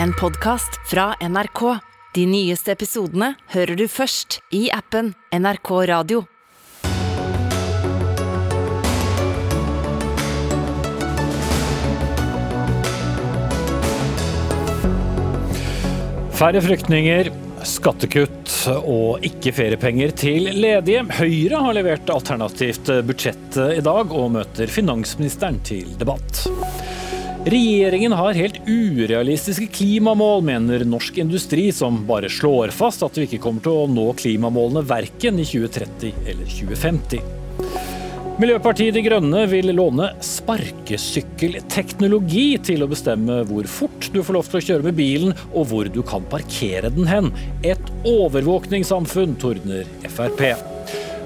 en podkast fra NRK. De nyeste episodene hører du først i appen NRK Radio. Færre flyktninger, skattekutt og ikke feriepenger til ledige. Høyre har levert alternativt budsjett i dag og møter finansministeren til debatt. Regjeringen har helt urealistiske klimamål, mener Norsk Industri, som bare slår fast at vi ikke kommer til å nå klimamålene verken i 2030 eller 2050. Miljøpartiet De Grønne vil låne sparkesykkelteknologi til å bestemme hvor fort du får lov til å kjøre med bilen, og hvor du kan parkere den hen. Et overvåkningssamfunn, tordner Frp.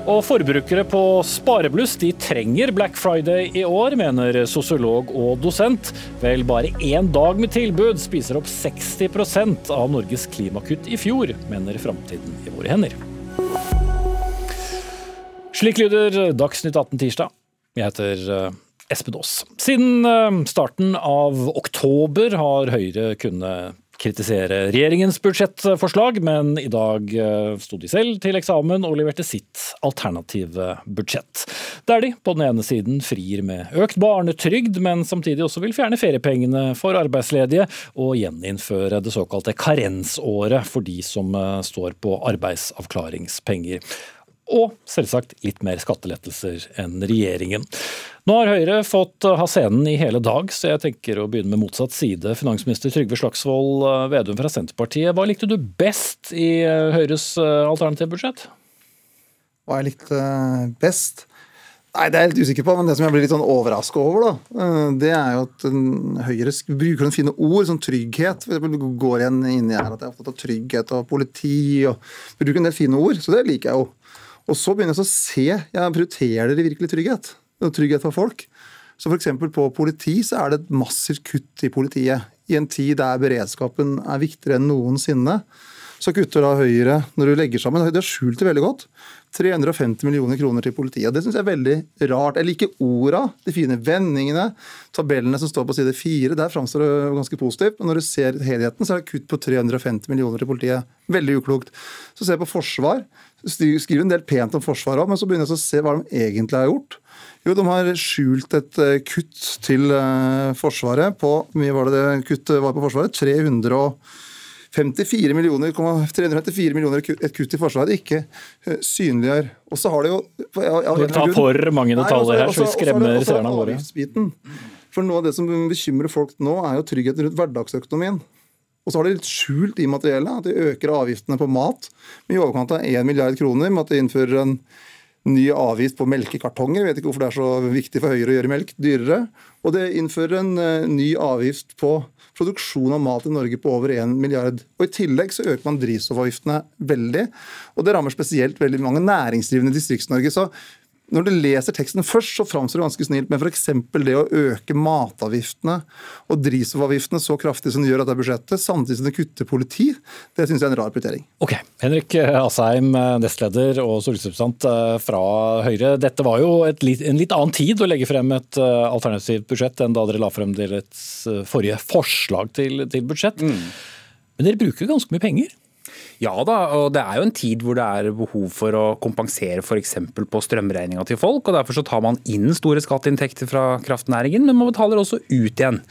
Og forbrukere på sparebluss de trenger Black Friday i år, mener sosiolog og dosent. Vel, bare én dag med tilbud spiser opp 60% av Norges klimakutt i fjor, mener Framtiden i våre hender. Slik lyder Dagsnytt 18 tirsdag. Jeg heter eh, Espen Aas. Siden eh, starten av oktober har Høyre kunnet kritisere regjeringens budsjettforslag, men i dag eh, sto de selv til eksamen og leverte sitt alternative budsjett. Der de på den ene siden frir med økt barnetrygd, men samtidig også vil fjerne feriepengene for arbeidsledige og gjeninnføre det såkalte karensåret for de som står på arbeidsavklaringspenger og selvsagt litt mer skattelettelser enn regjeringen. Nå har Høyre fått ha scenen i hele dag, så jeg tenker å begynne med motsatt side. Finansminister Trygve Slagsvold Vedum fra Senterpartiet, hva likte du best i Høyres alternative budsjett? Hva jeg likte best? Nei, Det er jeg litt usikker på, men det som jeg blir litt sånn overraska over, da, det er jo at Høyre bruker noen fine ord, som trygghet. For eksempel, går igjen inni her at jeg er opptatt av trygghet og politi. og Bruker en del fine ord, så det liker jeg jo. Og så begynner jeg å se jeg prioriterer dere virkelig trygghet. Trygghet for folk. Så f.eks. på politi så er det et massivt kutt i politiet. I en tid der beredskapen er viktigere enn noensinne. Så kutter da Høyre, når du legger sammen Det har skjult det veldig godt. 350 millioner kroner til politiet. Det syns jeg er veldig rart. Jeg liker orda, de fine vendingene, tabellene som står på side fire. Der framstår det ganske positivt. Men når du ser helheten, så er det kutt på 350 millioner til politiet. Veldig uklokt. Så ser jeg på forsvar skriver en del pent om Forsvaret òg, men så begynner jeg å se hva de egentlig har gjort. Jo, de har skjult et eh, kutt til eh, Forsvaret på Hvor mye var det det kuttet var på Forsvaret? 354 millioner, 354 millioner et kutt i Forsvaret ikke eh, synliggjør. Og så har det jo Du tar for mange detaljer her, så vi skremmer seerne våre. For noe av det som bekymrer folk nå, er jo tryggheten rundt hverdagsøkonomien. Og så har de litt skjult i materiellet at de øker avgiftene på mat med i overkant av 1 milliard kroner med at de innfører en ny avgift på melkekartonger. Jeg vet ikke hvorfor det er så viktig for Høyre å gjøre melk dyrere. Og det innfører en uh, ny avgift på produksjon av mat i Norge på over 1 milliard. Og I tillegg så øker man drivstoffavgiftene veldig. Og det rammer spesielt veldig mange næringsdrivende i Distrikts-Norge. Så når du leser teksten først, så framstår det ganske snilt, men f.eks. det å øke matavgiftene og drivstoffavgiftene så kraftig som det gjør dette budsjettet, samtidig som det kutter politi, det syns jeg er en rar prioritering. Ok, Henrik Asheim, nestleder og stortingsrepresentant eh, fra Høyre. Dette var jo et, en litt annen tid å legge frem et eh, alternativt budsjett enn da dere la frem deres eh, forrige forslag til, til budsjett. Mm. Men dere bruker ganske mye penger? Ja da, og det er jo en tid hvor det er behov for å kompensere f.eks. på strømregninga til folk. og Derfor så tar man inn store skatteinntekter fra kraftnæringen, men man betaler også ut igjen.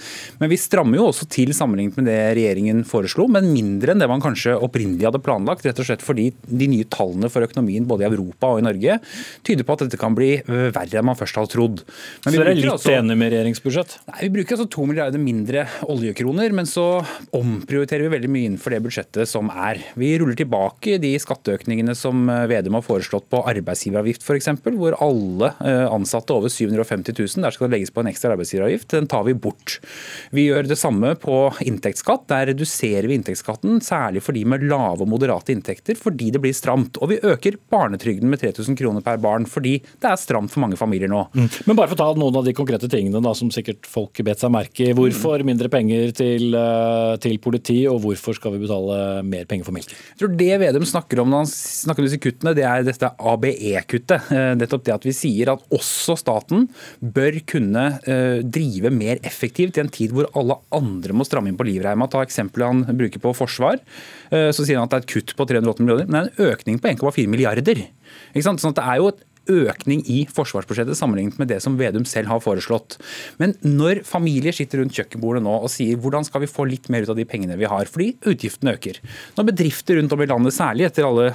Men vi strammer jo også til sammenlignet med det regjeringen foreslo, men mindre enn det man kanskje opprinnelig hadde planlagt. Rett og slett fordi de nye tallene for økonomien både i Europa og i Norge tyder på at dette kan bli verre enn man først hadde trodd. Men så dere er litt altså, enig med regjeringsbudsjett? Nei, Vi bruker altså to milliarder mindre oljekroner, men så omprioriterer vi veldig mye innenfor det budsjettet som er. Vi ruller tilbake de skatteøkningene som eh, Vedum har foreslått på arbeidsgiveravgift f.eks., hvor alle eh, ansatte over 750 000, der skal det legges på en ekstra arbeidsgiveravgift. Den tar vi bort. Vi gjør det samme på inntektsskatt. Der reduserer vi inntektsskatten, særlig for de med lave og moderate inntekter, fordi det blir stramt. Og vi øker barnetrygden med 3000 kroner per barn, fordi det er stramt for mange familier nå. Mm. Men bare for å ta noen av de konkrete tingene da, som sikkert folk bet seg merke i. Hvorfor mindre penger til, eh, til politi, og hvorfor skal vi betale mer penger for melken. Jeg tror Det Vedum snakker om når han snakker om disse kuttene, det er dette ABE-kuttet. Eh, nettopp det at vi sier at også staten bør kunne eh, drive mer effektivt i en tid hvor alle andre må stramme inn på livreima. Ta eksempelet han bruker på forsvar. Eh, så sier han at det er et kutt på 380 millioner, men det er en økning på 1,4 milliarder. Sånn at det er jo et økning i forsvarsbudsjettet sammenlignet med det som Vedum selv har foreslått. Men når familier sitter rundt kjøkkenbordet nå og sier hvordan skal vi få litt mer ut av de pengene vi har, fordi utgiftene øker. Når bedrifter rundt om i landet, særlig etter alle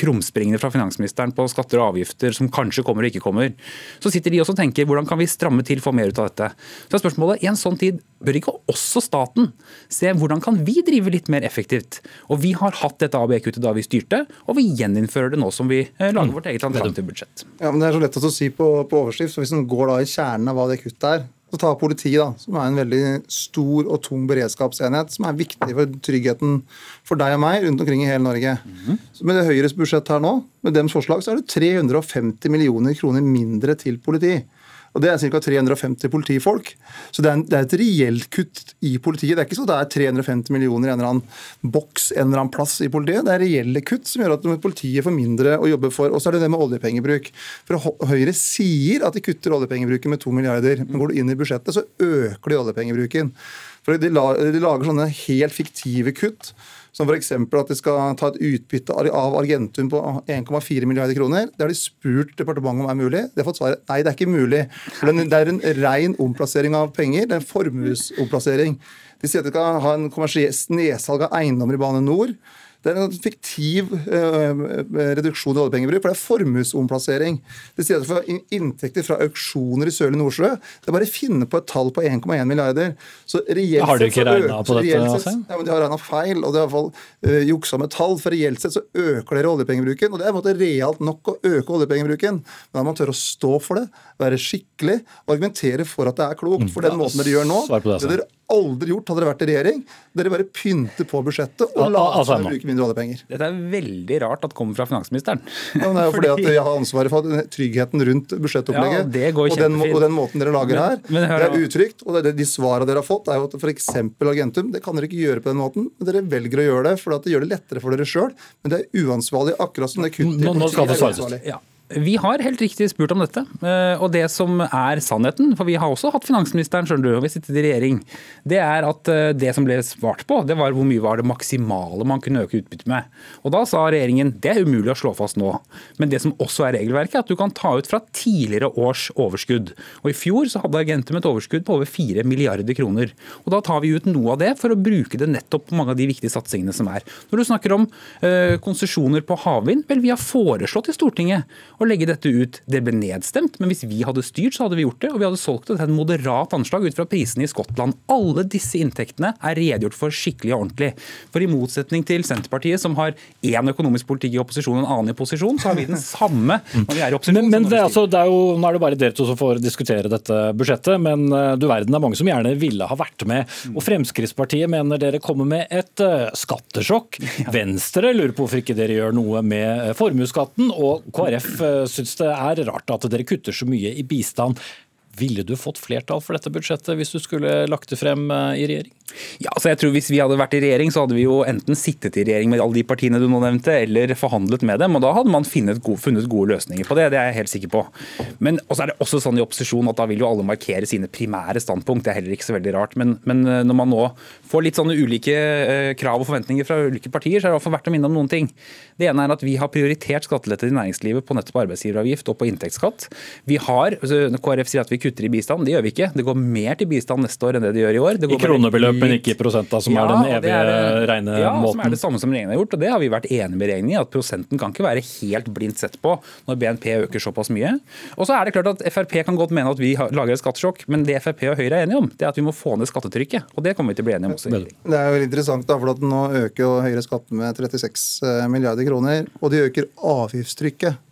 krumspringene fra finansministeren på skatter og avgifter som kanskje kommer og ikke kommer, så sitter de også og tenker hvordan kan vi stramme til, få mer ut av dette. Så er spørsmålet, i en sånn tid bør ikke også staten se hvordan kan vi drive litt mer effektivt? Og Vi har hatt dette ABE-kuttet da vi styrte, og vi gjeninnfører det nå som vi eh, lager vårt eget alternative budsjett. Ja, men Det er så lett å si på, på overskrift. så Hvis man går da i kjernen av hva det kuttet er, så tar politiet, da, som er en veldig stor og tung beredskapsenhet, som er viktig for tryggheten for deg og meg rundt omkring i hele Norge. Mm -hmm. Så Med det Høyres budsjett her nå, med dems forslag, så er det 350 millioner kroner mindre til politi. Og Det er ca. 350 politifolk. Så det er, en, det er, et reelt kutt i politiet. Det er ikke så det er 350 millioner i en eller annen boks en eller annen plass i politiet. Det er reelle kutt som gjør at politiet får mindre å jobbe for. Og så er det det med oljepengebruk. For Høyre sier at de kutter oljepengebruken med 2 milliarder. Men går du inn i budsjettet, så øker de oljepengebruken. For de, lager sånne helt fiktive kutt som f.eks. at de skal ta et utbytte av Argentum på 1,4 milliarder kroner. Det har de spurt departementet om er mulig. De har fått svaret nei, det er ikke mulig. Det er en ren omplassering av penger. Det er en formuesomplassering. De sier at de skal ha en nedsalg av eiendommer i Bane Nor. Det er en fiktiv uh, reduksjon i oljepengebruk, for det er formuesomplassering. Det sier at for inntekter fra auksjoner i Sørlige Nordsjø Det er bare å finne på et tall på 1,1 milliarder. Så reelt har du ikke regna på dette? Sett, ja, men De har regna feil, og de har i hvert fall uh, juksa med tall. For reelt sett så øker dere oljepengebruken. Og det er på en måte realt nok å øke oljepengebruken. Men da må man tørre å stå for det, være skikkelig og argumentere for at det er klokt. For den måten dere gjør nå, det dere aldri gjort hadde dere vært i regjering. Dere bare pynter på budsjettet og later som dere bruker mindre oljepenger. Dette er veldig rart at det kommer fra finansministeren. Ja, men det er jo fordi at jeg har ansvaret for tryggheten rundt budsjettopplegget. Ja, og, den, og, den, måten dere lager her, men, men det er utrygt. Og det, de svarene dere har fått, er jo at f.eks. Argentum det kan dere ikke gjøre på den måten. men Dere velger å gjøre det fordi at det gjør det lettere for dere sjøl. Men det er uansvarlig, akkurat som det kuttet i politiet er Ja. Vi har helt riktig spurt om dette. Eh, og det som er sannheten, for vi har også hatt finansministeren, skjønner du, og vi sitter i regjering, det er at eh, det som ble svart på, det var hvor mye var det maksimale man kunne øke utbyttet med. Og da sa regjeringen det er umulig å slå fast nå. Men det som også er regelverket, er at du kan ta ut fra tidligere års overskudd. Og i fjor så hadde Argentum et overskudd på over 4 milliarder kroner. Og da tar vi ut noe av det for å bruke det nettopp på mange av de viktige satsingene som er. Når du snakker om øh, konsesjoner på havvind, vel vi har foreslått i Stortinget å legge dette ut. Det ble nedstemt, men hvis vi hadde styrt, så hadde vi gjort det. Og vi hadde solgt det til et moderat anslag ut fra prisene i Skottland. Alle disse inntektene er redegjort for skikkelig og ordentlig. For i motsetning til Senterpartiet, som har én økonomisk politikk i opposisjon og en annen i posisjon, så har vi den samme når vi er i opposisjon. Men, men det, altså, det er jo, Nå er det bare dere to som får diskutere dette budsjettet, men eh, du verden er mange som gjerne ville ha vært med. Og Fremskrittspartiet mener dere kommer med et uh, skattesjokk. Venstre lurer på hvorfor ikke dere gjør noe med uh, formuesskatten, og KrF syns det er rart at dere kutter så mye i bistand. Ville du fått flertall for dette budsjettet hvis du skulle lagt det frem eh, i regjering? Ja, så jeg tror Hvis vi hadde vært i regjering, så hadde vi jo enten sittet i regjering med alle de partiene du nå nevnte, eller forhandlet med dem. og Da hadde man funnet gode, funnet gode løsninger på det. Det er jeg helt sikker på. Men også er det også sånn i opposisjon at da vil jo alle markere sine primære standpunkt. Det er heller ikke så veldig rart. Men, men eh, når man nå får litt sånne ulike eh, krav og forventninger fra ulike partier, så er det iallfall verdt å minne om noen ting. Det ene er at vi har prioritert skattelette til næringslivet på nettopp arbeidsgiveravgift og på inntektsskatt. Vi har, altså, KrF sier at vi kutter i bistand. Det gjør vi ikke. Det går mer til bistand neste år enn det det gjør i år. I kronebeløp, men ikke i prosent, da, som ja, er den evige er det, regnemåten? Ja, som er det samme som regjeringen har gjort. og Det har vi vært enige med regjeringen i. At prosenten kan ikke være helt blindt sett på når BNP øker såpass mye. Og så er det klart at Frp kan godt mene at vi lager et skattesjokk, men det Frp og Høyre er enige om, det er at vi må få ned skattetrykket. Og det kommer vi til å bli enige om også. Det er jo veldig interessant, da, for at nå øker jo Høyre skatten med 36 eh, milliarder kroner, og de øker avgiftstrykket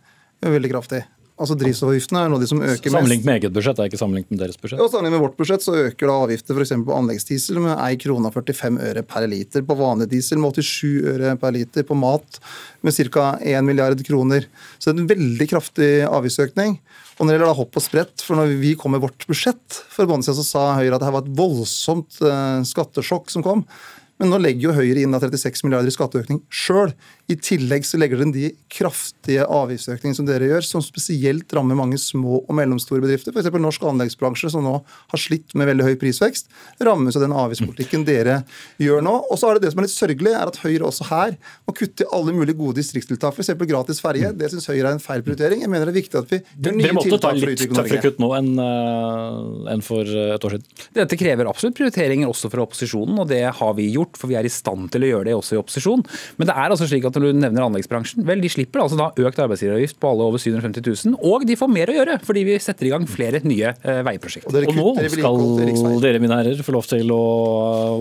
veldig kraftig. Altså Drivstoffavgiftene er noe av de som øker mest. Sammenlignet med eget budsjett, er ikke sammenlignet med deres budsjett? Ja, sammenlignet med vårt budsjett så øker da avgifter f.eks. på anleggsdiesel med 1 krone 45 øre per liter. På vanlig diesel med 87 øre per liter. På mat med ca. 1 milliard kroner. Så det er en veldig kraftig avgiftsøkning. Og når det gjelder da hopp og sprett, for når vi kom med vårt budsjett for en måned siden, så sa Høyre at det var et voldsomt uh, skattesjokk som kom. Men nå legger jo Høyre inn 36 milliarder i skatteøkning sjøl. I tillegg så legger den de kraftige avgiftsøkningene som dere gjør, som spesielt rammer mange små og mellomstore bedrifter. F.eks. norsk anleggsbransje, som nå har slitt med veldig høy prisvekst, rammes av den avgiftspolitikken dere gjør nå. Og så er det det som er litt sørgelig, er at Høyre også her må kutte i alle mulige gode distriktstiltak. F.eks. gratis ferje. Det syns Høyre er en feil prioritering. Jeg mener det er viktig at vi gjør nye tiltak for å utvikle Norge. Dere måtte ta litt tøffere kutt nå enn, uh, enn for et år siden? Dette krever absolutt prioriteringer også fra opposisjonen, og det har vi gjort. For vi er i stand til å gjøre det også i opposisjon. Men det er altså slik at når du nevner anleggsbransjen, vel, de slipper altså da økt arbeidsgiveravgift på alle over 750 000, og de får mer å gjøre fordi vi setter i gang flere nye eh, veiprosjekter. Og, og, nå skal dere mine herrer få lov til å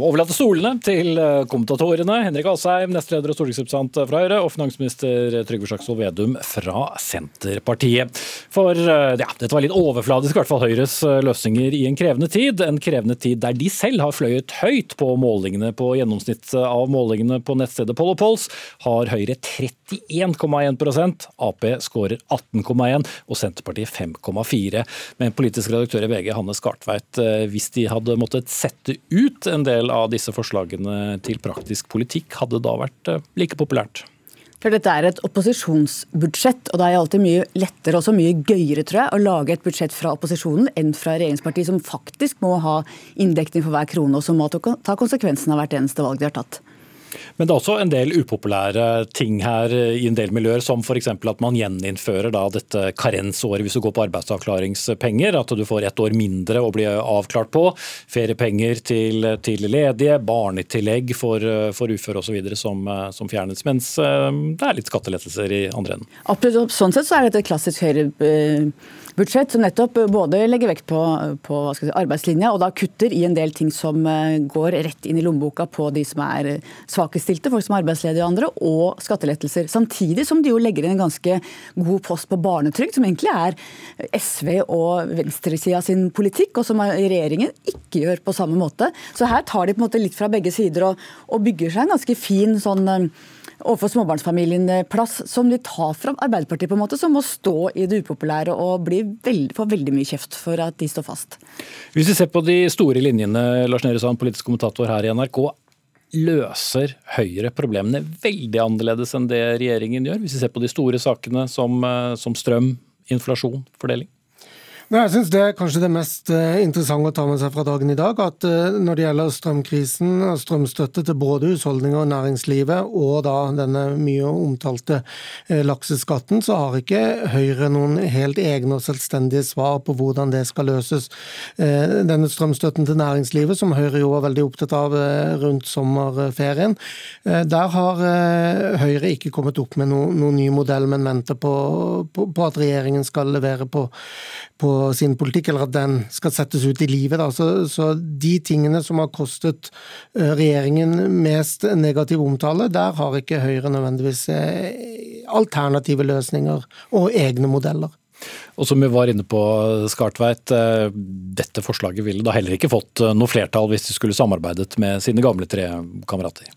overlate stolene til eh, kommentatorene. Henrik Asheim, nestleder og stortingsrepresentant fra Høyre, og finansminister Trygve Slagsvold Vedum fra Senterpartiet. For eh, ja, dette var litt overfladisk, i hvert fall Høyres løsninger i en krevende tid. En krevende tid der de selv har fløyet høyt på målingene på gjennomsnittet av målingene på nettstedet Poll Polls, har Høyre 31,1% Ap skårer 18,1 og Senterpartiet 5,4. Men politisk redaktør i VG, Hanne Skartveit, eh, hvis de hadde måttet sette ut en del av disse forslagene til praktisk politikk, hadde det da vært eh, like populært? For dette er et opposisjonsbudsjett, og det er alltid mye lettere og mye gøyere tror jeg, å lage et budsjett fra opposisjonen enn fra regjeringspartiet, som faktisk må ha inndekning for hver krone, og som må ta konsekvensen av hvert eneste valg de har tatt. Men det er også en del upopulære ting her i en del miljøer, som f.eks. at man gjeninnfører da dette karensåret hvis du går på arbeidsavklaringspenger. At du får ett år mindre å bli avklart på. Feriepenger til, til ledige, barnetillegg for, for uføre osv. Som, som fjernes. Mens eh, det er litt skattelettelser i andre enden. Absolutt. Sånn sett så er dette et klassisk høyre eh, budsjett som nettopp både legger vekt på, på si, arbeidslinja og da kutter i en del ting som eh, går rett inn i lommeboka på de som er svakestilte, folk som er arbeidsledige og andre, og skattelettelser. Samtidig som de jo legger inn en ganske god post på barnetrygd, som egentlig er SV og venstresida sin politikk, og som regjeringen ikke gjør på samme måte. Så her tar de på en måte litt fra begge sider og, og bygger seg en ganske fin sånn eh, overfor småbarnsfamilien plass som de tar fra Arbeiderpartiet, på en måte, som må stå i det upopulære og veld, få veldig mye kjeft for at de står fast. Hvis vi ser på de store linjene, Lars Nehru Sand, politisk kommentator her i NRK. Løser Høyre problemene veldig annerledes enn det regjeringen gjør, hvis vi ser på de store sakene som, eh, som strøm, inflasjon, fordeling? Men jeg synes Det er kanskje det mest eh, interessante å ta med seg fra dagen i dag. At eh, når det gjelder strømkrisen og strømstøtte til både husholdninger og næringslivet, og da denne mye omtalte eh, lakseskatten, så har ikke Høyre noen helt egne og selvstendige svar på hvordan det skal løses. Denne strømstøtten til næringslivet, som Høyre jo var veldig opptatt av rundt sommerferien, der har Høyre ikke kommet opp med noen noe ny modell, men venter på, på, på at regjeringen skal levere på, på sin politikk, eller at den skal settes ut i livet. Så, så, de tingene som har kostet eh, regjeringen mest negativ omtale, der har ikke Høyre nødvendigvis eh, alternative løsninger og egne modeller. Og som vi var inne på, Skartveit, eh, dette forslaget ville da heller ikke fått noe flertall hvis de skulle samarbeidet med sine gamle tre kamerater?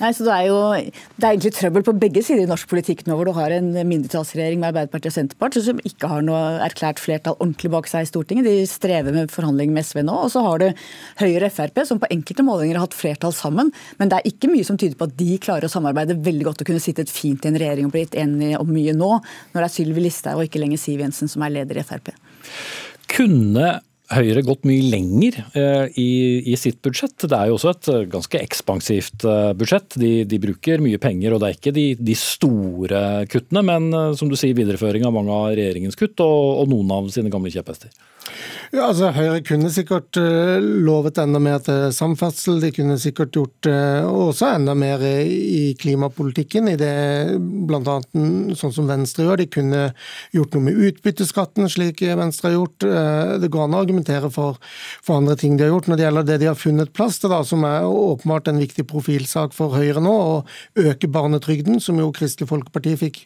Nei, så Det er jo det er egentlig trøbbel på begge sider i norsk politikk nå, hvor du har en mindretallsregjering med Arbeiderpartiet og Senterpartiet som ikke har noe erklært flertall ordentlig bak seg i Stortinget. De strever med forhandlinger med SV nå. Og så har du Høyre og Frp som på enkelte målinger har hatt flertall sammen. Men det er ikke mye som tyder på at de klarer å samarbeide veldig godt og kunne sittet fint i en regjering og blitt enige om mye nå, når det er Sylvi Listhaug og ikke lenger Siv Jensen som er leder i Frp. Kunne Høyre gått mye lenger eh, i, i, sitt budsjett. Det er jo også et eh, ganske ekspansivt eh, budsjett. De, de bruker mye penger, og det er ikke de, de, store kuttene, men som du sier, videreføring av mange av regjeringens kutt og, og noen av sine gamle kjepphester. Ja, altså Høyre kunne sikkert uh, lovet enda mer til samferdsel. De kunne sikkert gjort uh, også enda mer i klimapolitikken, i det bl.a. sånn som Venstre gjør. De kunne gjort noe med utbytteskatten, slik Venstre har gjort. Uh, det går an å argumentere for, for, andre ting de har gjort. Når det gjelder det de har funnet plass til, da, som er åpenbart en viktig profilsak for Høyre nå, å øke barnetrygden, som jo Kristelig Folkeparti fikk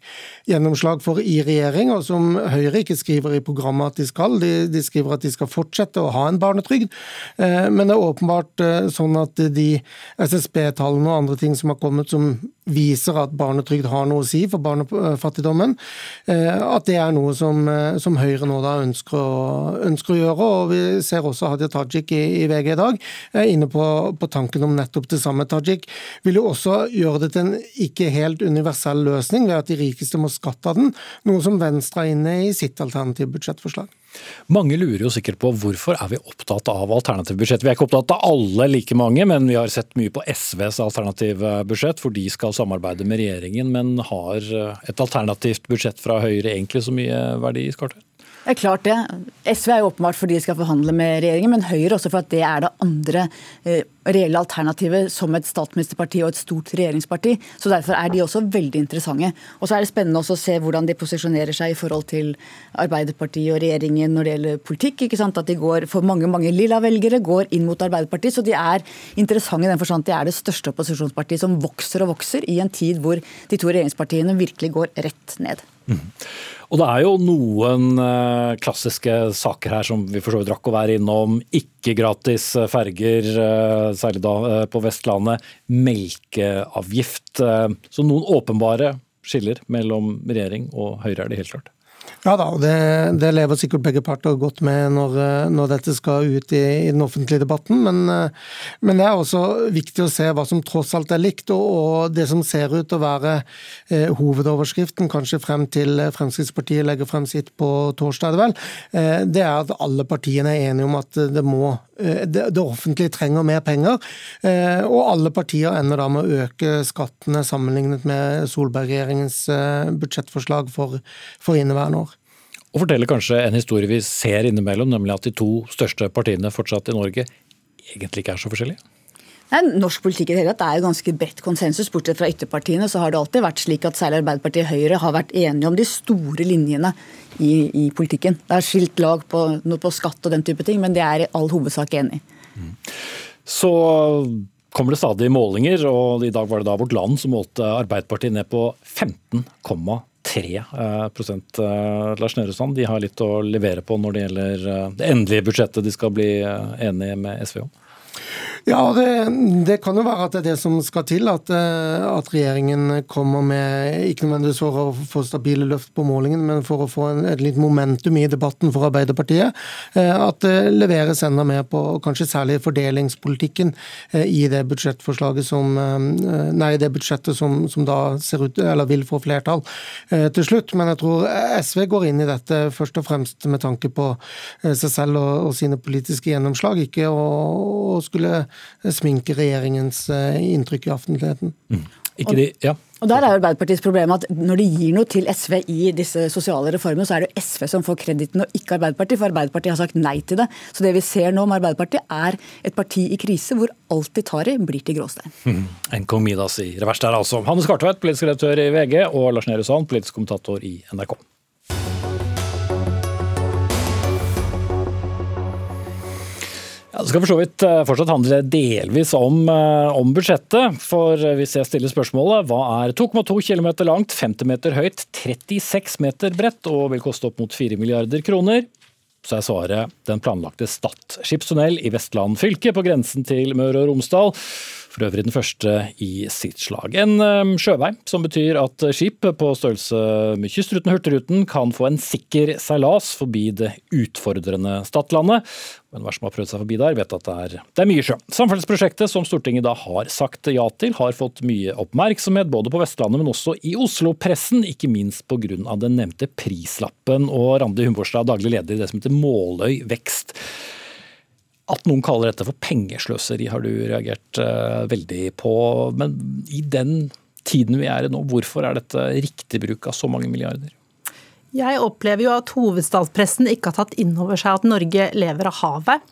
gjennomslag for i regjering, og som Høyre ikke skriver i programmet at de skal. De, de skriver at de skal fortsette å ha en barnetrygd. Men det er åpenbart sånn at de SSB-tallene og andre ting som har kommet som viser at barnetrygd har noe å si for barnefattigdommen, at det er noe som, som Høyre nå da ønsker å, ønsker å, gjøre. og Vi ser også Hadia Tajik i, i VG i dag inne på, på, tanken om nettopp det samme. Tajik vil jo også gjøre det til en ikke helt universell løsning ved at de rikeste må skatte av den, noe som Venstre er inne i sitt alternative budsjettforslag. Mange lurer jo sikkert på hvorfor er vi opptatt av alternative budsjett. Vi er ikke opptatt av alle like mange, men vi har sett mye på SVs alternative budsjett, for de skal samarbeide med regjeringen. Men har et alternativt budsjett fra Høyre egentlig så mye verdi, Skartvedt? Det er klart det. SV er jo åpenbart fordi de skal forhandle med regjeringen, men Høyre også for at det er det andre eh, reelle alternativet som et statsministerparti og et stort regjeringsparti. Så Derfor er de også veldig interessante. Og så er det spennende også å se hvordan de posisjonerer seg i forhold til Arbeiderpartiet og regjeringen når det gjelder politikk. ikke sant? At de går for mange mange lilla velgere går inn mot Arbeiderpartiet. Så de er interessante i den forstand at de er det største opposisjonspartiet som vokser og vokser i en tid hvor de to regjeringspartiene virkelig går rett ned. Mm. Og det er jo noen eh, klassiske saker her som vi for så vidt rakk å være innom. Ikke gratis eh, ferger, eh, særlig da på Vestlandet. Melkeavgift. Så noen åpenbare skiller mellom regjering og Høyre er det helt klart. Ja da, og det, det, lever sikkert begge parter godt med når, når dette skal ut i, i, den offentlige debatten. Men, men, det er også viktig å se hva som tross alt er likt. Og, og det som ser ut til å være eh, hovedoverskriften, kanskje frem til Fremskrittspartiet legger frem sitt på torsdag, vel, eh, det er at alle partiene er enige om at det må eh, det, det offentlige trenger mer penger. Eh, og alle partier ender da med å øke skattene sammenlignet med Solberg-regjeringens eh, budsjettforslag for, for inneværende og forteller kanskje en historie vi ser innimellom, nemlig at de to største partiene fortsatt i Norge egentlig ikke er så forskjellige? Nei, norsk politikk i det hele tatt er jo ganske bredt konsensus. Bortsett fra ytterpartiene så har det alltid vært slik at særlig Arbeiderpartiet og Høyre har vært enige om de store linjene i, i politikken. Det er skilt lag på, på, skatt og den type ting, men de er i all hovedsak enig. Mm. Så kommer det stadig målinger, og i dag var det da Vårt Land som målte Arbeiderpartiet ned på 15,3 3 eh, eh, Lars Nehru. De har litt å levere på når det gjelder eh, det endelige budsjettet de skal bli enige med SV om. Ja, det, det, kan jo være at det er det som skal til. At, eh, at regjeringen kommer med ikke nødvendigvis for å få stabile løft på målingen, men for å få en, et litt momentum i debatten for Arbeiderpartiet. Eh, at det leveres enda mer på kanskje særlig fordelingspolitikken eh, i det budsjettforslaget som Nei, det budsjettet som, som da ser ut, eller vil få flertall til slutt. Men jeg tror SV går inn i dette først og fremst med tanke på seg selv og, og sine politiske gjennomslag, ikke å skulle sminke regjeringens eh, inntrykk i offentligheten. Mm. De, ja. Og Der er Arbeiderpartiets problem at når de gir noe til SV i disse sosiale reformene, så er det SV som får kreditten og ikke Arbeiderpartiet, for Arbeiderpartiet har sagt nei til det. Så det vi ser nå med Arbeiderpartiet er et parti i krise hvor alt de tar i, blir til gråstein. Mm. En kong Midas i revers der altså. Hanne Skartveit, politisk redaktør i VG, og Lars Nehru Sand, politisk kommentator i NRK. Det skal for så vidt eh, fortsatt handle delvis om, eh, om budsjettet. For hvis jeg stiller spørsmålet hva er 2,2 km langt, 50 meter høyt, 36 meter bredt og vil koste opp mot 4 milliarder kroner, så er svaret den planlagte Stad skipstunnel i Vestland fylke, på grensen til Møre og Romsdal. For øvrig den første i sitt slag. En um, sjøvei som betyr at skip på størrelse med kystruten og Hurtigruten kan få en sikker seilas forbi det utfordrende Stadlandet. Men hver som har prøvd seg forbi der, vet at det er, det er mye sjø. Samferdselsprosjektet som Stortinget da har sagt ja til, har fått mye oppmerksomhet både på Vestlandet, men også i Oslo-pressen. Ikke minst pga. den nevnte prislappen. Og Randi Humborstad, daglig leder i det som heter Måløy Vekst. At noen kaller dette for pengesløseri har du reagert uh, veldig på. Men i den tiden vi er i nå, hvorfor er dette riktig bruk av så mange milliarder? Jeg opplever jo at hovedstadspressen ikke har tatt inn over seg at Norge lever av havet.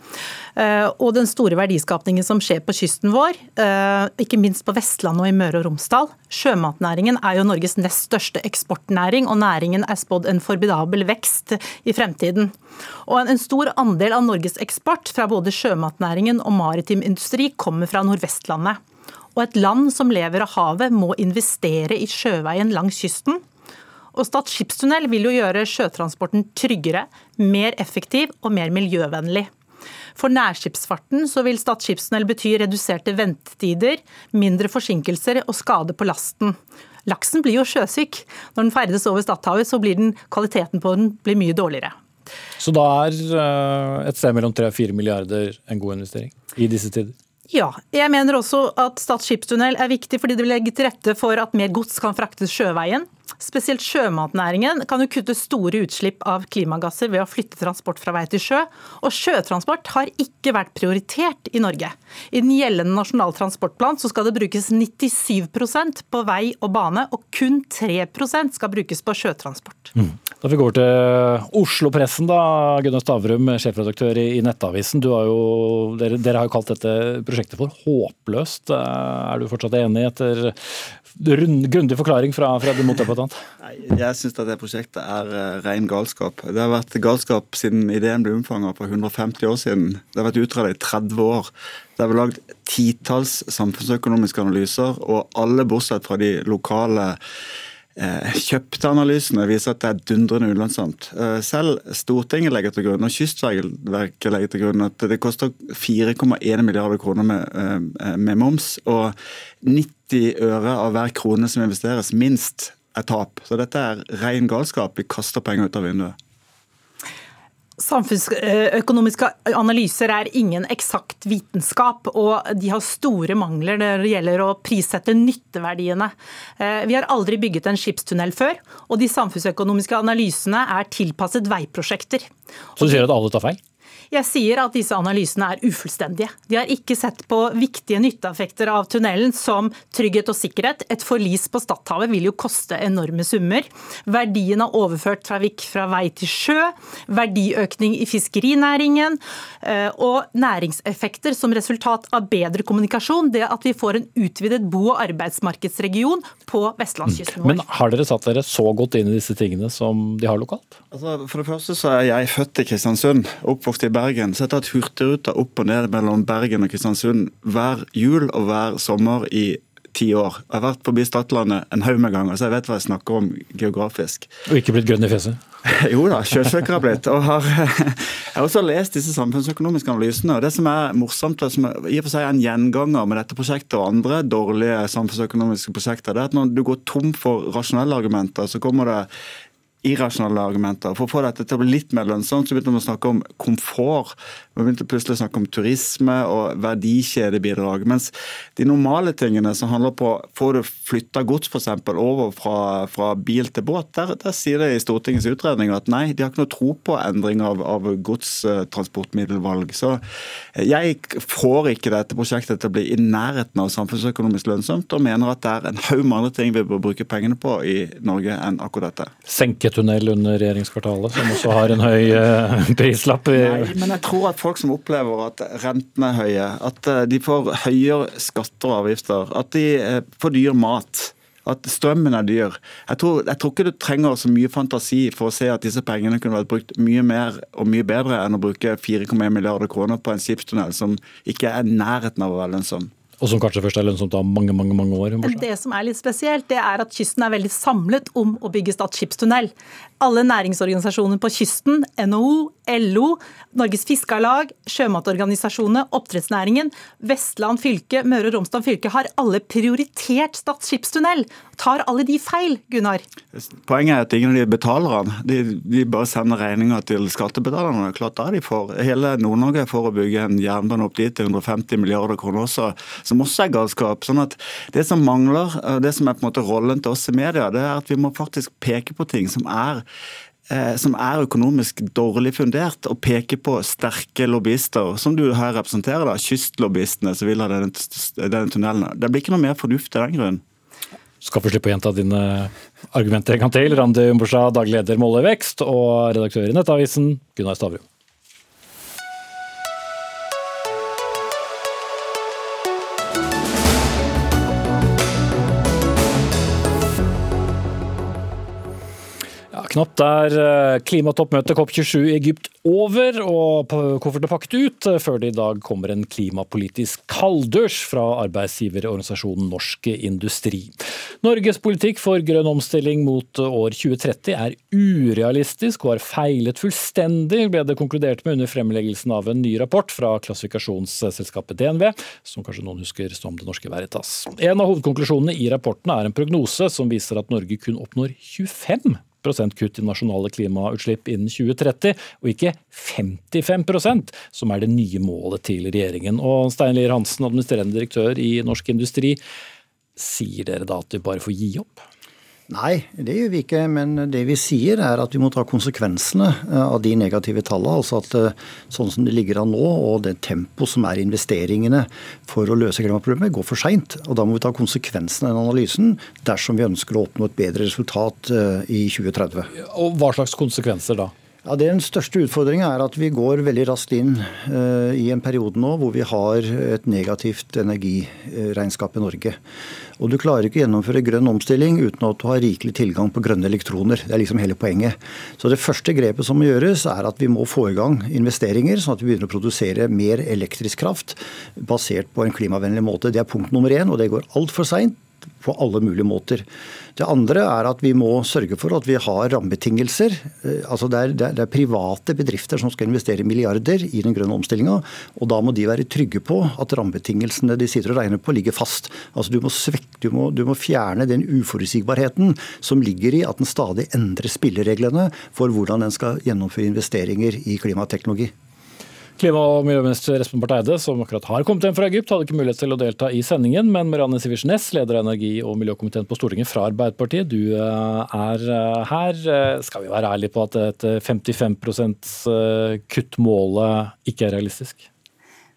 Eh, og den store verdiskapningen som skjer på kysten vår, eh, ikke minst på Vestlandet og i Møre og Romsdal. Sjømatnæringen er jo Norges nest største eksportnæring, og næringen er spådd en formidabel vekst i fremtiden. Og en stor andel av Norges eksport fra både sjømatnæringen og maritim industri kommer fra Nordvestlandet. Og et land som lever av havet må investere i sjøveien langs kysten. Og Stad skipstunnel vil jo gjøre sjøtransporten tryggere, mer effektiv og mer miljøvennlig. For nærskipsfarten så vil Stad skipstunnel bety reduserte ventetider, mindre forsinkelser og skade på lasten. Laksen blir jo sjøsyk. Når den ferdes over Stadhavet, så blir den, kvaliteten på den blir mye dårligere. Så da er eh, et sted mellom 3 og 4 milliarder en god investering i disse tider? Ja, jeg mener også at Stad skipstunnel er viktig fordi det vil legge til rette for at mer gods kan fraktes sjøveien. Spesielt sjømatnæringen kan jo kutte store utslipp av klimagasser ved å flytte transport fra vei til sjø. Og sjøtransport har ikke vært prioritert i Norge. I den gjeldende nasjonal transportplan så skal det brukes 97% på vei og bane, og kun 3% skal brukes på sjøtransport. Mm. Da vi går til Oslo-pressen, da. Gunnar Stavrum, sjefredaktør i Nettavisen. Har jo, dere, dere, har jo kalt dette prosjektet for håpløst. Er du fortsatt enig etter grundig forklaring fra, fra din motdebattant? Jeg syns at det prosjektet er uh, ren galskap. Det har vært galskap siden ideen ble omfanget for 150 år siden. Det har vært utredet i 30 år. Det er lagd titalls samfunnsøkonomiske analyser, og alle bortsett fra de lokale Eh, kjøpte analysene viser at det er dundrende ulønnsomt. Eh, selv Stortinget legger til grunn, og Kystverket legger til grunn at det koster 4,1 milliarder kroner med, eh, med, moms. Og 90 øre av hver krone som investeres, minst er tap. Så dette er ren galskap. Vi kaster penger ut av vinduet. Samfunnsøkonomiske analyser er ingen eksakt vitenskap, og de har store mangler når det gjelder å prissette nytteverdiene. Eh, vi har aldri bygget en skipstunnel før, og de samfunnsøkonomiske analysene er tilpasset veiprosjekter. Så du sier at alle tar feil? Jeg sier at disse analysene er ufullstendige. De har ikke sett på viktige nytteeffekter av tunnelen som trygghet og sikkerhet. Et forlis på Stadhavet vil jo koste enorme summer. Verdien av overført trafikk fra vei til sjø, verdiøkning i fiskerinæringen eh, og næringseffekter som resultat av bedre kommunikasjon. Det at vi får en utvidet bo- og arbeidsmarkedsregion på vestlandskysten vår. Men har dere satt dere så godt inn i disse tingene som de har lokalt? Altså, for det første så er jeg født i Kristiansund, oppvokst i Bergen, så jeg har tatt Hurtigruta opp og ned mellom Bergen og Kristiansund hver jul og hver sommer i ti år. Jeg har vært forbi Stadlandet en haug med ganger, så jeg vet hva jeg snakker om geografisk. Og ikke blitt grønn i fjeset? jo da, sjøsøker har blitt. Og har, jeg har også lest disse samfunnsøkonomiske analysene. og Det som er morsomt, og som i og for seg er en gjenganger med dette prosjektet og andre dårlige samfunnsøkonomiske prosjekter, det er at når du går tom for rasjonelle argumenter, så kommer det irrasjonelle argumenter. For å få dette til å bli litt mer lønnsomt, så begynte vi å snakke om komfort. Vi begynte plutselig å snakke om turisme og verdikjedebidrag. Mens de normale tingene som handler på får du flytta gods f.eks. over fra, fra, bil til båt, der, der, sier det i Stortingets utredning at nei, de har ikke noe tro på endring av, av godstransportmiddelvalg. Så jeg får ikke dette prosjektet til å bli i nærheten av samfunnsøkonomisk lønnsomt, og mener at det er en haug med andre ting vi bør bruke pengene på i Norge enn akkurat dette. Senke tunnel under regjeringskvartalet, som også har en høy eh, prislapp. Nei, men jeg tror at folk som opplever at rentene er høye, at eh, de får høyere skatter og avgifter, at de eh, får dyr mat at strømmen er dyr. Jeg tror, jeg tror, ikke du trenger så mye fantasi for å se at disse pengene kunne vært brukt mye mer og mye bedre enn å bruke 4,1 milliarder kroner på en skipstunnel som ikke er nærheten av å være lønnsom. Og som kanskje først er lønnsomt da mange mange, mange år? Det som er litt spesielt, det er at kysten er veldig samlet om å bygge Stad skipstunnel. Alle næringsorganisasjoner på kysten, NHO, LO, Norges Fiskarlag, sjømatorganisasjonene, oppdrettsnæringen, Vestland fylke, Møre og Romsdal fylke har alle prioritert Stad skipstunnel. Tar alle de feil, Gunnar? Poenget er at ingen av de betaler. De, de bare sender regninga til skattebetalerne. Klart da de får. Hele Nord-Norge for å bygge en jernbane opp dit til 150 milliarder kroner også som også er galskap. Sånn at Det som mangler, det som er på en måte rollen til oss i media, det er at vi må faktisk peke på ting som er som er økonomisk dårlig fundert, og peker på sterke lobbyister, som du her representerer, da, kystlobbyistene som vil ha denne, denne tunnelen. Det blir ikke noe mer fornuft i den grunn. Skal få slippe å gjenta dine argumenter en gang til. Randi Umbersa, daglig leder Måle Vekst, og redaktør i Nettavisen, Gunnar Stavrum. Knapt er eh, klimatoppmøtet COP27 i Egypt over og koffertene pakket ut, eh, før det i dag kommer en klimapolitisk kalddusj fra arbeidsgiverorganisasjonen Norsk Industri. Norges politikk for grønn omstilling mot år 2030 er urealistisk og har feilet fullstendig, ble det konkludert med under fremleggelsen av en ny rapport fra klassifikasjonsselskapet DNV, som kanskje noen husker som Det Norske Veritas. En av hovedkonklusjonene i rapporten er en prognose som viser at Norge kun oppnår 25 kutt i nasjonale klimautslipp innen 2030, og ikke 55% som er det nye målet til regjeringen. Og Stein Lier Hansen, administrerende direktør i Norsk Industri, sier dere da at vi bare får gi opp? Nei, det gjør vi ikke. Men det vi sier er at vi må ta konsekvensene eh, av de negative tallene. Altså at eh, sånn som det ligger an nå, og det tempo som er investeringene for å løse klimaproblemet, går for seint. Og da må vi ta konsekvensene av den analysen dersom vi ønsker å oppnå et bedre resultat eh, i 2030. Og Hva slags konsekvenser da? Ja, Den største utfordringen er at vi går veldig raskt inn uh, i en periode nå hvor vi har et negativt energiregnskap i Norge. Og Du klarer ikke å gjennomføre grønn omstilling uten at du har rikelig tilgang på grønne elektroner. Det er liksom hele poenget. Så Det første grepet som må gjøres, er at vi må få i gang investeringer, sånn at vi begynner å produsere mer elektrisk kraft basert på en klimavennlig måte. Det er punkt nummer én, og det går altfor seint på alle mulige måter. Det andre er at vi må sørge for at vi har rammebetingelser. Eh, altså det er, det er private bedrifter som skal investere milliarder i den grønne omstillinga. Og da må de være trygge på at rammebetingelsene de sitter og regner på, ligger fast. Altså du må, svekke, du må, du må fjerne den uforutsigbarheten som ligger i at den stadig endrer spillereglene for hvordan den skal gjennomføre investeringer i klimateknologi. Klima- og miljøminister Espen Barth Eide, som akkurat har kommet hjem fra Egypt, hadde ikke mulighet til å delta i sendingen, men Marianne Sivertsen Næss, leder av energi- og miljøkomiteen på Stortinget fra Arbeiderpartiet, du eh, er eh, her. Eh, skal vi være ærlige på at et 55% kuttmålet ikke er realistisk?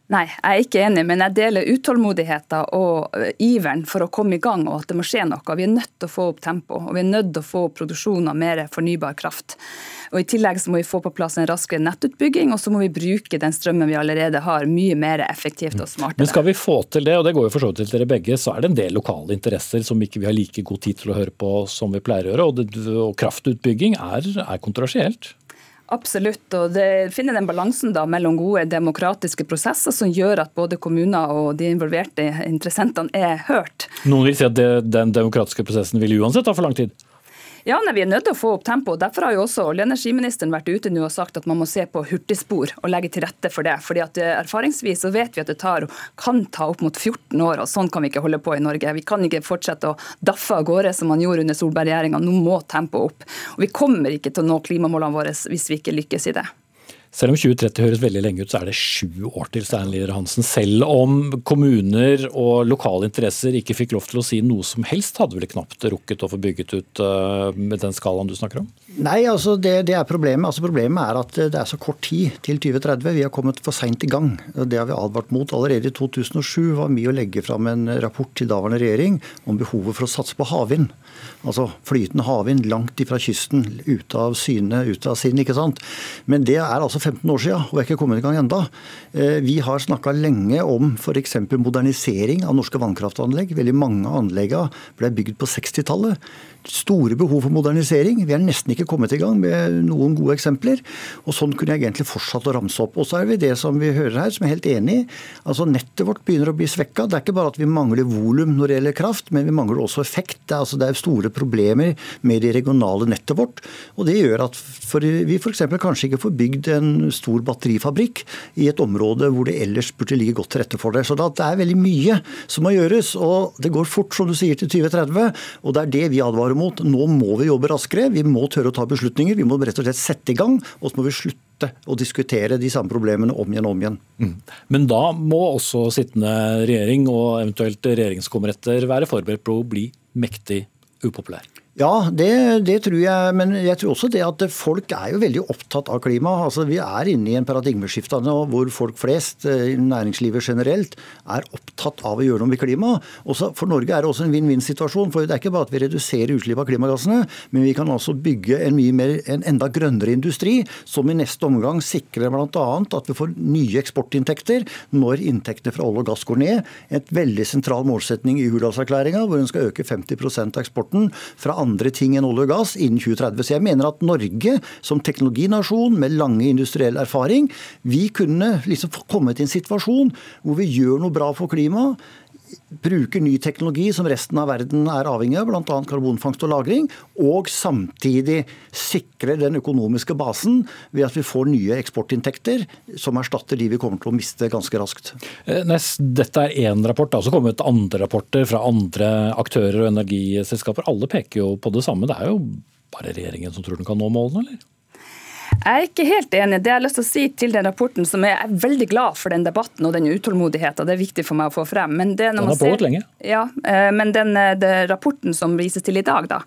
Nei, jeg er ikke enig, men jeg deler utålmodigheten og iveren for å komme i gang og at det må skje noe. Vi er nødt til å få opp tempo, og vi er nødt til å få opp produksjon av mer fornybar kraft. Og I tillegg så må vi få på plass en raskere nettutbygging, og så må vi bruke den strømmen vi allerede har, mye mer effektivt og smartere. Men skal vi få til det, og det går jo for så vidt til dere begge, så er det en del lokale interesser som ikke vi har like god tid til å høre på som vi pleier å gjøre. Og, det, og kraftutbygging er, er kontroversielt. Absolutt. og det finner den balansen da mellom gode demokratiske prosesser som gjør at både kommuner og de involverte interessentene er hørt. Noen vil si at det, den demokratiske prosessen vil uansett ta for lang tid? Ja, nei, Vi er nødt til å få opp tempoet. Derfor har jo også olje- og energiministeren vært ute nå og sagt at man må se på hurtigspor og legge til rette for det. Fordi at eh, Erfaringsvis så vet vi at det tar, kan ta opp mot 14 år, og sånn kan vi ikke holde på i Norge. Vi kan ikke fortsette å daffe av gårde som man gjorde under Solberg-regjeringa. Nå må tempoet opp. Og Vi kommer ikke til å nå klimamålene våre hvis vi ikke lykkes i det. Selv om 2030 høres veldig lenge ut, så er det sju år til Steinlier Hansen. Selv om kommuner og lokale interesser ikke fikk lov til å si noe som helst, hadde vel knapt rukket å få bygget ut uh, med den skalaen du snakker om? Nei, altså det, det, er problemet. Altså problemet er at det er så kort tid til 2030. Vi har kommet for seint i gang. Det har vi advart mot. Allerede i 2007 var mye å legge fram en rapport til daværende regjering om behovet for å satse på havvind. Altså flytende havvind langt ifra kysten, ute av syne, ute av sinn. ikke sant? Men det er altså 15 år siden, og vi er ikke kommet i gang enda. Eh, vi har snakka lenge om f.eks. modernisering av norske vannkraftanlegg. Veldig mange av anleggene ble bygd på 60-tallet store behov for modernisering. Vi er nesten ikke kommet i gang med noen gode eksempler. Og sånn kunne jeg egentlig fortsatt å ramse opp. Og så er vi det som vi hører her, som er helt enig i. Altså Nettet vårt begynner å bli svekka. Det er ikke bare at vi mangler volum når det gjelder kraft, men vi mangler også effekt. Det er, altså, det er store problemer med det regionale nettet vårt. Og det gjør at for vi f.eks. kanskje ikke får bygd en stor batterifabrikk i et område hvor det ellers burde ligge godt til rette for det. Så det er veldig mye som må gjøres. Og det går fort, som du sier, til 2030. Og det er det vi advarer mot. Nå må vi jobbe raskere, vi må tørre å ta beslutninger. Vi må rett og slett sette i gang, og så må vi slutte å diskutere de samme problemene om igjen og om igjen. Mm. Men da må også sittende regjering og eventuelt regjering som kommer etter være forberedt på å bli mektig upopulær? Ja, det, det, tror jeg. Men jeg tror også det at folk er jo veldig opptatt av klima. Altså, vi er inne i en paradigmeskifte hvor folk flest, eh, næringslivet generelt, er opptatt av å gjøre noe med klima. For Norge er det også en vinn-vinn-situasjon. for Det er ikke bare at vi reduserer utslipp av klimagassene, men vi kan altså bygge en, mer, en enda grønnere industri, som i neste omgang sikrer bl.a. at vi får nye eksportinntekter når inntektene fra olje og gass går ned. Et veldig sentral målsetning i Hurdalserklæringa, hvor en skal øke 50 av eksporten fra andre ting enn olje og gass innen 2030. Så jeg mener at Norge som teknologinasjon med lange industriell erfaring, vi kunne liksom kommet i en situasjon hvor vi gjør noe bra for klimaet bruker ny teknologi som resten av verden er avhengig av, bl.a. karbonfangst og -lagring, og samtidig sikrer den økonomiske basen ved at vi får nye eksportinntekter som erstatter de vi kommer til å miste ganske raskt. Eh, dette er én rapport. Det har også kommet andre rapporter fra andre aktører og energiselskaper. Alle peker jo på det samme. Det er jo bare regjeringen som tror den kan nå målene, eller? Jeg er ikke helt enig. Det jeg har lyst til å si til den rapporten, som jeg er veldig glad for den debatten og den utålmodigheten, det er viktig for meg å få frem. Men det den har pågått lenge. Ja, eh, men den, eh, den, rapporten som vises til i dag, da,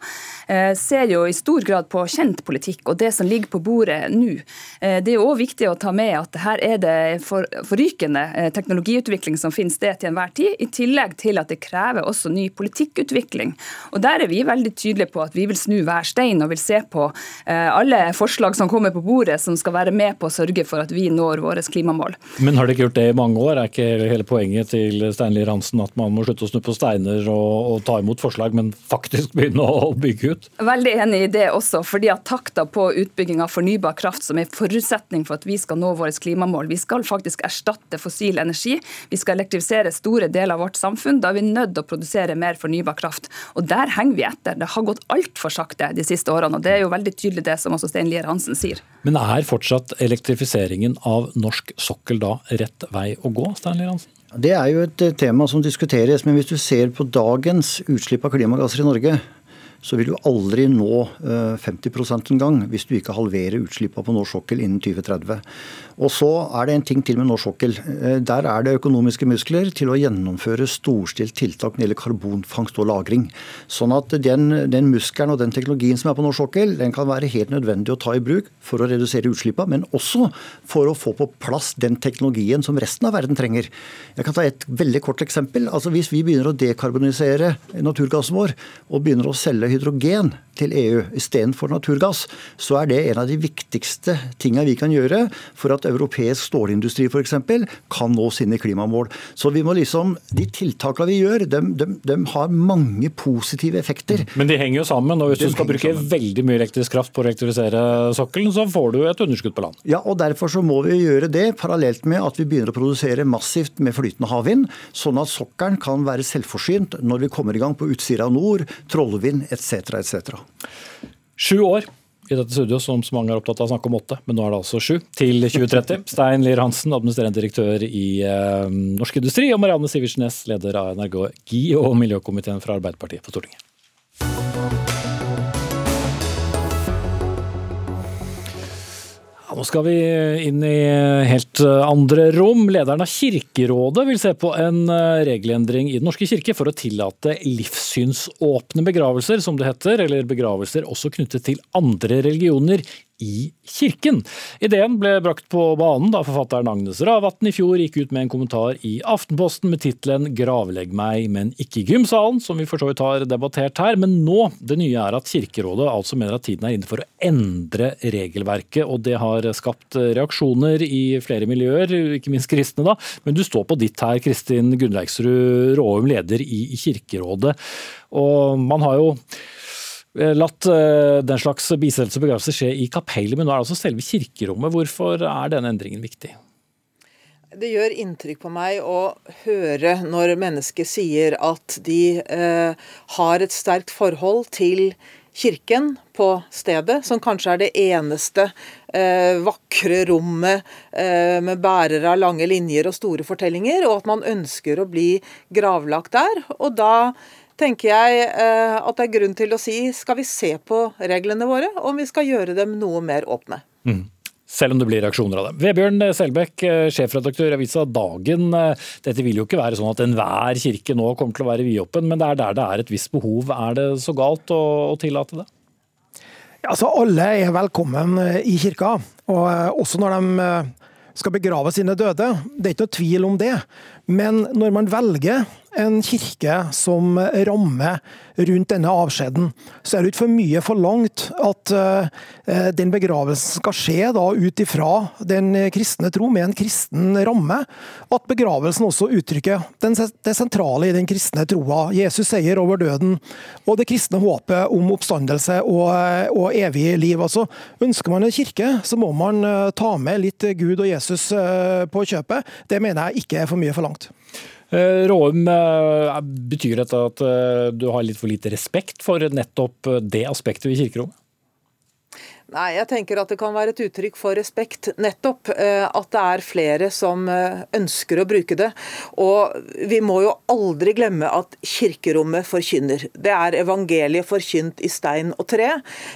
eh, ser jo i stor grad på kjent politikk og det som ligger på bordet nå. Det er jo òg viktig å ta med at her er det for, forrykende teknologiutvikling som finner sted til enhver tid, i tillegg til at det krever også ny politikkutvikling. Og Der er vi veldig tydelige på at vi vil snu hver stein og vil se på alle forslag som kommer på bordet som skal være med på å sørge for at vi når våre klimamål. Men har de ikke gjort det i mange år? Er ikke hele poenget til Steinli Hansen at man må slutte å snu på steiner og, og, ta imot forslag, men faktisk begynne å bygge ut? Veldig enig i det også, fordi at takta på utbygging av fornybar kraft, som er forutsetning for at vi skal nå våre klimamål, vi skal faktisk erstatte fossil energi. Vi skal elektrifisere store deler av vårt samfunn. Da er vi nødt til å produsere mer fornybar kraft. Og der henger vi etter. Det har gått altfor sakte de siste årene. og Det er jo veldig tydelig det som også Stein Lier Hansen sier. Men er fortsatt elektrifiseringen av norsk sokkel da rett vei å gå, Steinli Hansen? Det er jo et tema som diskuteres, men hvis du ser på dagens utslipp av klimagasser i Norge, så vil du aldri nå 50 eh, engang hvis du ikke halverer utslippene på norsk sokkel innen 2030. Og så er det en ting til med norsk sokkel. Eh, der er det økonomiske muskler til å gjennomføre storstilt tiltak når det gjelder karbonfangst og -lagring. Sånn at den, den, muskelen og den teknologien som er på norsk sokkel, den kan være helt nødvendig å ta i bruk for å redusere utslippene, men også for å få på plass den teknologien som resten av verden trenger. Jeg kan ta et veldig kort eksempel. Altså Hvis vi begynner å dekarbonisere naturgassen vår og begynner å selge hydrogen til EU istedenfor naturgass, så er det en av de viktigste tingene vi kan gjøre for at europeisk stålindustri f.eks. kan nå sine klimamål. Så vi må liksom, De tiltakene vi gjør, de, de, de, har mange positive effekter. Men de henger jo sammen. og Hvis de du skal bruke sammen. veldig mye elektrisk kraft på å elektrifisere sokkelen, så får du et underskudd på land. Ja, og Derfor så må vi gjøre det parallelt med at vi begynner å produsere massivt med flytende havvind, sånn at sokkelen kan være selvforsynt når vi kommer i gang på Utsira nord, Trollvind etc. etc. Sju år i dette studio, som så mange er opptatt av å snakke om åtte, men nå er det altså sju, til 2030. Stein Lier Hansen, administrerende direktør i eh, Norsk Industri, og Marianne Sivertsen leder av Energi- og miljøkomiteen fra Arbeiderpartiet på Stortinget. Nå skal vi inn i helt andre rom. Lederen av Kirkerådet vil se på en eh, regelendring i Den norske kirke for å tillate livssynsåpne begravelser, som det heter, eller begravelser også knyttet til andre religioner i kirken. Ideen ble brakt på banen da forfatteren Agnes Ravatn i fjor gikk ut med en kommentar i Aftenposten med tittelen 'Gravlegg meg, men ikke i gymsalen', som vi for så vidt har debattert her. Men nå, det nye er at Kirkerådet altså mener at tiden er inne for å endre regelverket, og det har skapt reaksjoner i flere miljøer, ikke minst kristne, da. Men du står på ditt her, Kristin Gunnleiksrud Råum, leder i Kirkerådet. Og man har jo latt eh, den slags bisettelse og begravelse skje i kapellet, men nå er det altså selve kirkerommet. Hvorfor er denne endringen viktig? Det gjør inntrykk på meg å høre når mennesker sier at de eh, har et sterkt forhold til kirken på stedet, som kanskje er det eneste eh, vakre rommet eh, med bærere av lange linjer og store fortellinger, og at man ønsker å bli gravlagt der. Og da tenker jeg eh, at det er grunn til å si skal vi se på reglene våre, om vi skal gjøre dem noe mer åpne. Mm. Selv om det blir reaksjoner av det. Vebjørn Selbekk, eh, sjefredaktør i avisa Dagen. Eh, dette vil jo ikke være sånn at enhver kirke nå kommer til å være vidåpen, men det er der det er et visst behov. Er det så galt å, å tillate det? Altså Alle er velkommen i kirka, og også når de skal begrave sine døde. Det er ikke noe tvil om det. Men når man velger en kirke som rammer rundt denne avskjeden, så er det ikke for mye forlangt at uh, den begravelsen skal skje da ut ifra den kristne tro, med en kristen ramme. At begravelsen også uttrykker det sentrale i den kristne troa. Jesus seier over døden, og det kristne håpet om oppstandelse og, og evig liv. Altså, ønsker man en kirke, så må man uh, ta med litt Gud og Jesus uh, på kjøpet. Det mener jeg ikke er for mye forlangt. Eh, Råum, eh, betyr dette at eh, du har litt for lite respekt for nettopp det aspektet ved kirkerommet? Nei, jeg tenker at det kan være et uttrykk for respekt, nettopp. Eh, at det er flere som eh, ønsker å bruke det. Og vi må jo aldri glemme at kirkerommet forkynner. Det er evangeliet forkynt i stein og tre.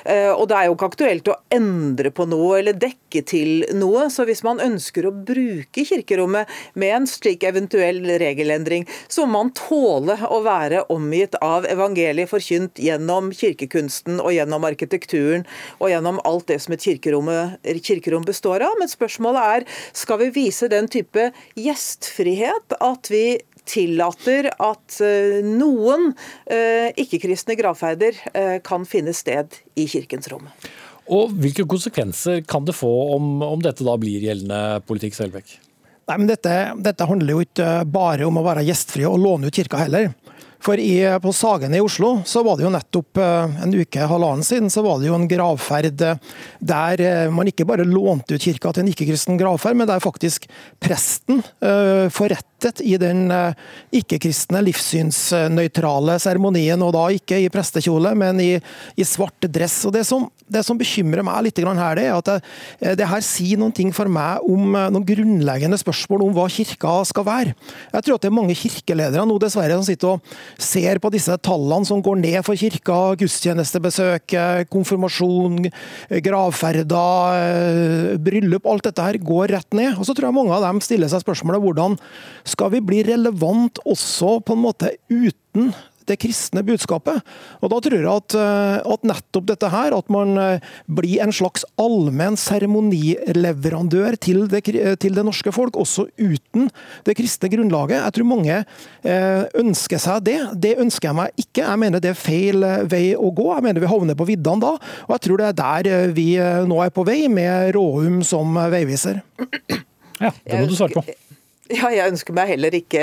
Eh, og det er jo ikke aktuelt å endre på noe eller dekke til noe. Så hvis man ønsker å bruke kirkerommet med en slik eventuell regelendring, så må man tåle å være omgitt av evangeliet forkynt gjennom kirkekunsten og gjennom arkitekturen og gjennom alt det som et kirkerom består av. Men spørsmålet er skal vi vise den type gjestfrihet at vi tillater at eh, noen eh, ikke-kristne gravferder eh, kan finne sted i kirkens rom. Og Hvilke konsekvenser kan det få om, om dette da blir gjeldende politikk, Selbekk? Nei, men dette, dette, handler jo ikke bare om å være gjestfri og låne ut kirka heller. For i, på Sagene i Oslo så var det jo nettopp eh, en uke, halvannen siden, så var det jo en gravferd eh, der eh, man ikke bare lånte ut kirka til en ikke-kristen gravferd, men der faktisk presten forrettet i den ikke-kristne livssynsnøytrale seremonien, og da ikke i prestekjole, men i, i svart dress. Og det som, det som, bekymrer meg litt her, det er at det, det her sier noen ting for meg om noen grunnleggende spørsmål om hva kirka skal være. Jeg tror at det er mange kirkeledere nå dessverre som sitter og ser på disse tallene som går ned for kirka, gudstjenestebesøk, konfirmasjon, gravferder, eh, bryllup, alt dette her går rett ned. Og så tror jeg mange av dem stiller seg spørsmålet hvordan skal vi bli relevant også på en måte uten det kristne budskapet. Og Da tror jeg at, eh, at, nettopp dette her, at man eh, blir en slags allmenn seremonileverandør til, til det, norske folk, også uten det kristne grunnlaget. Jeg tror mange eh, ønsker seg det. Det ønsker jeg meg ikke. Jeg mener det er feil vei å gå. Jeg mener vi havner på viddene da. Og jeg tror det er der vi nå er på vei, med Råum som veiviser. Ja, det må du svare på. Ja, jeg ønsker meg heller ikke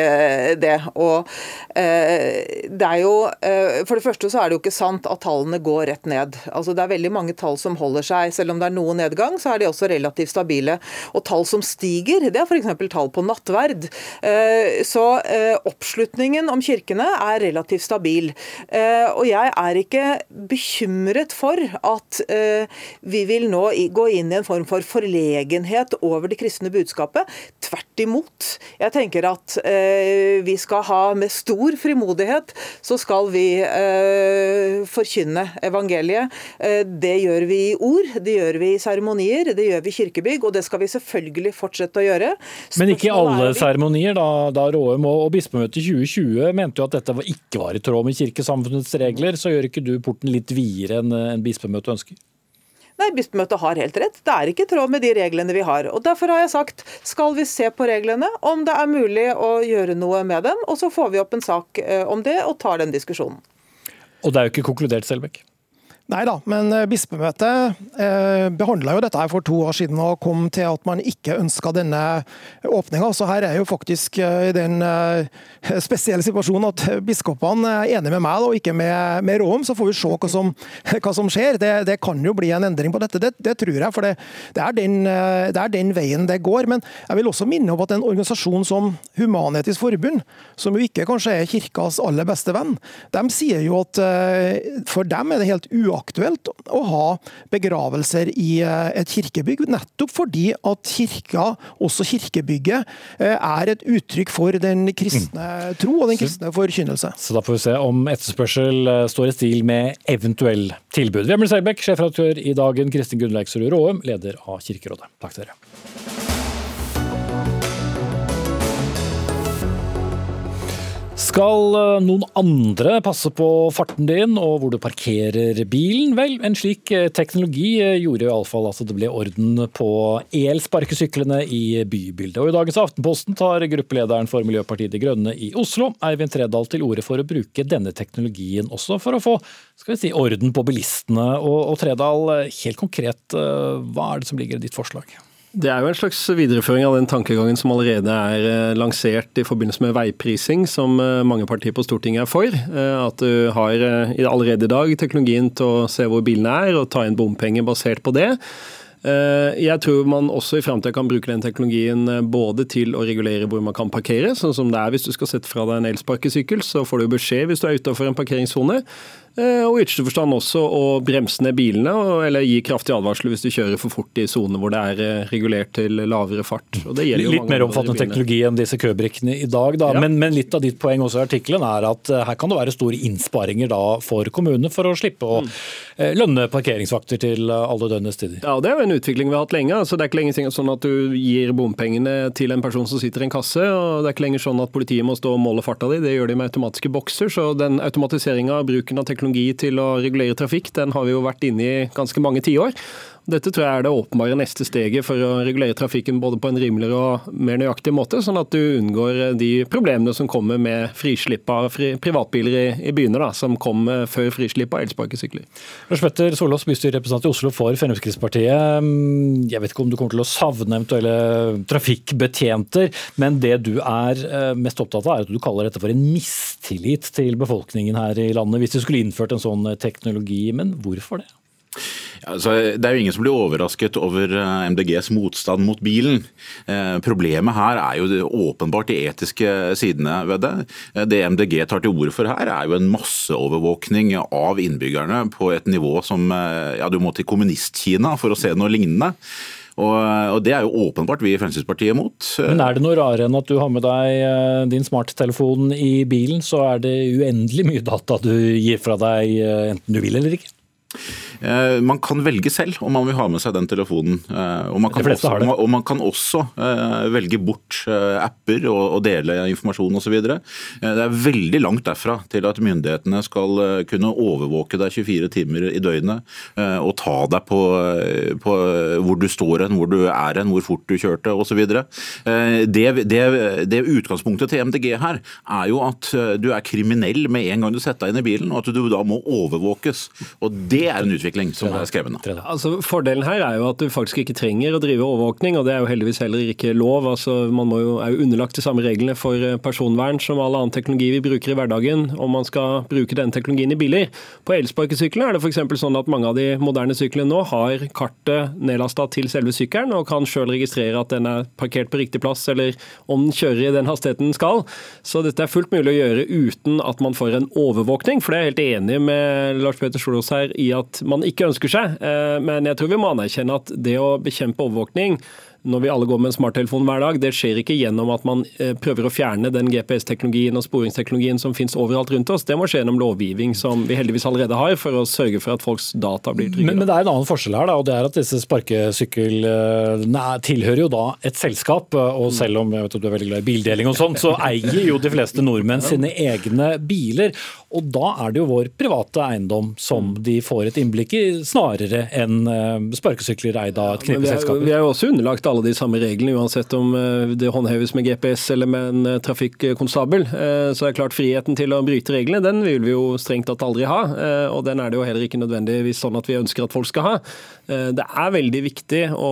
det. Og eh, det er jo eh, For det første så er det jo ikke sant at tallene går rett ned. Altså Det er veldig mange tall som holder seg. Selv om det er noe nedgang, så er de også relativt stabile. Og tall som stiger, det er f.eks. tall på nattverd. Eh, så eh, oppslutningen om kirkene er relativt stabil. Eh, og jeg er ikke bekymret for at eh, vi vil nå gå inn i en form for forlegenhet over det kristne budskapet. Tvert imot. Jeg tenker at eh, vi skal ha med stor frimodighet, så skal vi eh, forkynne evangeliet. Eh, det gjør vi i ord, det gjør vi i seremonier, det gjør vi i kirkebygg, og det skal vi selvfølgelig fortsette å gjøre. Men ikke i alle seremonier, da, da Råum og, bispemøtet i 2020 mente jo at dette ikke var i tråd med kirkesamfunnets regler, så gjør ikke du porten litt videre enn en bispemøtet ønsker? Nei, bispemøtet har helt rett. Det er ikke i tråd med de reglene vi har. Og Derfor har jeg sagt skal vi se på reglene, om det er mulig å gjøre noe med dem. Og så får vi opp en sak eh, om det og tar den diskusjonen. Og det er jo ikke konkludert, Selbekk? Nei da, men eh, bispemøtet eh, behandla jo dette her for to år siden og kom til at man ikke ønska denne åpninga. Så her er jo faktisk eh, i den eh, spesielle situasjonen at biskopene er enige med meg og ikke med, med Råum. Så får vi se hva som, hva som skjer. Det, det, kan jo bli en endring på dette, det, det tror jeg. For det, er den, eh, det, er den, veien det går. Men jeg vil også minne om at en organisasjon som Human-Etisk Forbund, som jo ikke kanskje er kirkas aller beste venn, de sier jo at eh, for dem er det helt uaktuelt uaktuelt å ha begravelser i eh, et kirkebygg, nettopp fordi at kirka, også kirkebygget, eh, er et uttrykk for den kristne mm. tro og den kristne forkynnelse. Så da får vi se om etterspørsel eh, står i stil med eventuell tilbud. Vemel Selbekk, sjefredaktør i Dagen, Kristin Gunnleiksrud Råum, leder av Kirkerådet. Takk til dere. Skal eh, noen andre passe på farten din og hvor du parkerer bilen? Vel, en slik eh, teknologi eh, gjorde iallfall at det ble orden på elsparkesyklene i bybildet. Og I dagens Aftenposten tar gruppelederen for Miljøpartiet De Grønne i Oslo, Eivind Tredal, til orde for å bruke denne teknologien også for å få skal vi si, orden på bilistene. Og, og Tredal, helt konkret, hva er det som ligger i ditt forslag? Det er jo en slags videreføring av den tankegangen som allerede er eh, lansert i forbindelse med veiprising, som eh, mange partier på Stortinget er for. Eh, at du har allerede i dag teknologien til å se hvor bilene er, og ta inn bompenger basert på det. Jeg tror man også i framtida kan bruke den teknologien både til å regulere hvor man kan parkere, sånn som det er hvis du skal sette fra deg en elsparkesykkel, så får du beskjed hvis du er utafor en parkeringssone. Eh, og i ytterste forstand også å bremse ned bilene, eller gi kraftig advarsel hvis du kjører for fort i soner hvor det er eh, regulert til lavere fart. litt mer omfattende teknologi enn disse købrikkene i dag, da. Ja. Men, men, litt av ditt poeng også i artikkelen er at eh, her kan det være store innsparinger da for kommunene for å slippe å mm. lønne parkeringsvakter til alle døgnets tider. Ja, det er jo en utvikling vi har hatt lenge. Altså, det er ikke lenger sånn at du gir bompengene til en person som sitter i en kasse, og det er ikke lenger sånn at politiet må stå og måle farta di, det gjør de med automatiske bokser. Så den automatiseringa av bruken av teknologi teknologi til å regulere trafikk, den har vi jo vært inne i ganske mange tiår. Dette tror jeg er det åpenbare neste steget for å regulere trafikken både på en rimeligere og mer nøyaktig måte, sånn at du unngår de problemene som kommer med frislipp av fri, privatbiler i, i byene, da, som kom før frislipp av elsparkesykler. Lars Petter Solås, bystyrerepresentant i Oslo for Fremskrittspartiet. Jeg vet ikke om du kommer til å savne eventuelle trafikkbetjenter, men det du er eh, mest opptatt av, er at du kaller dette for en mistillit til befolkningen her i landet, hvis du skulle innført en sånn teknologi. Men hvorfor det? Altså, det er jo ingen som blir overrasket over eh, MDGs motstand mot bilen. Eh, problemet her er jo åpenbart de etiske sidene ved det. Eh, det MDG tar til orde for her, er jo en masseovervåkning av innbyggerne på et nivå som ja, Du må til kommunist-Kina for å se noe lignende. Og, og, Det er jo åpenbart vi i Fremskrittspartiet mot. Men Er det noe rarere enn at du har med deg din smarttelefon i bilen, så er det uendelig mye data du gir fra deg enten du vil eller ikke? Eh, man kan velge selv om man vil ha med seg den telefonen. Eh, og man kan, også, og man kan også eh, velge bort apper og, dele informasjon osv. Det er veldig langt derfra til at myndighetene skal kunne overvåke deg 24 timer i døgnet og ta deg på, på hvor du står hen, hvor du er hen, hvor fort du kjørte osv. Det, det, det utgangspunktet til MDG her er jo at du er kriminell med en gang du setter deg inn i bilen, og at du da må overvåkes. Og Det er en utvikling som er skremmende. Altså, fordelen her er jo at du faktisk ikke trenger å drive overvåkning, og det er jo heldigvis heller ikke lov. Altså, man jo, er jo underlagt de samme reglene for eh, personvern som all annen teknologi vi bruker i hverdagen, om man skal bruke den teknologien i biler. På elsparkesyklene er det f.eks. sånn at mange av de moderne syklene nå har kartet nedlasta til selve sykkelen, og kan sjøl registrere at den er parkert på riktig plass, eller om den kjører i den hastigheten den skal. Så dette er fullt mulig å gjøre uten at man får en overvåkning, for det er jeg helt enig med Lars Peter Solås her i at man ikke ønsker seg. Eh, men jeg tror vi må anerkjenne at det å bekjempe overvåkning når vi alle går med en smarttelefon hver dag, det skjer ikke gjennom at man eh, prøver å fjerne den GPS-teknologien og sporingsteknologien som finnes overalt rundt oss. Det må skje gjennom lovgivning som vi heldigvis allerede har, for å sørge for at folks data blir tryggere. Men, men det er en annen forskjell her, da, og det er at disse sparkesyklene tilhører jo da et selskap. Og selv om jeg vet at du er veldig glad i bildeling og sånn, så eier jo de fleste nordmenn sine egne biler. Og da er det jo vår private eiendom som de får et innblikk i, snarere enn eh, sparkesykler eid av et knippeselskap. Vi er jo også underlagt alle de samme reglene, uansett om eh, det håndheves med GPS eller med en eh, trafikkonstabel. Så det er klart friheten til å bryte reglene, den vil vi jo strengt tatt aldri ha. Og den er det jo heller ikke nødvendigvis sånn at vi ønsker at folk skal ha. Det er veldig viktig å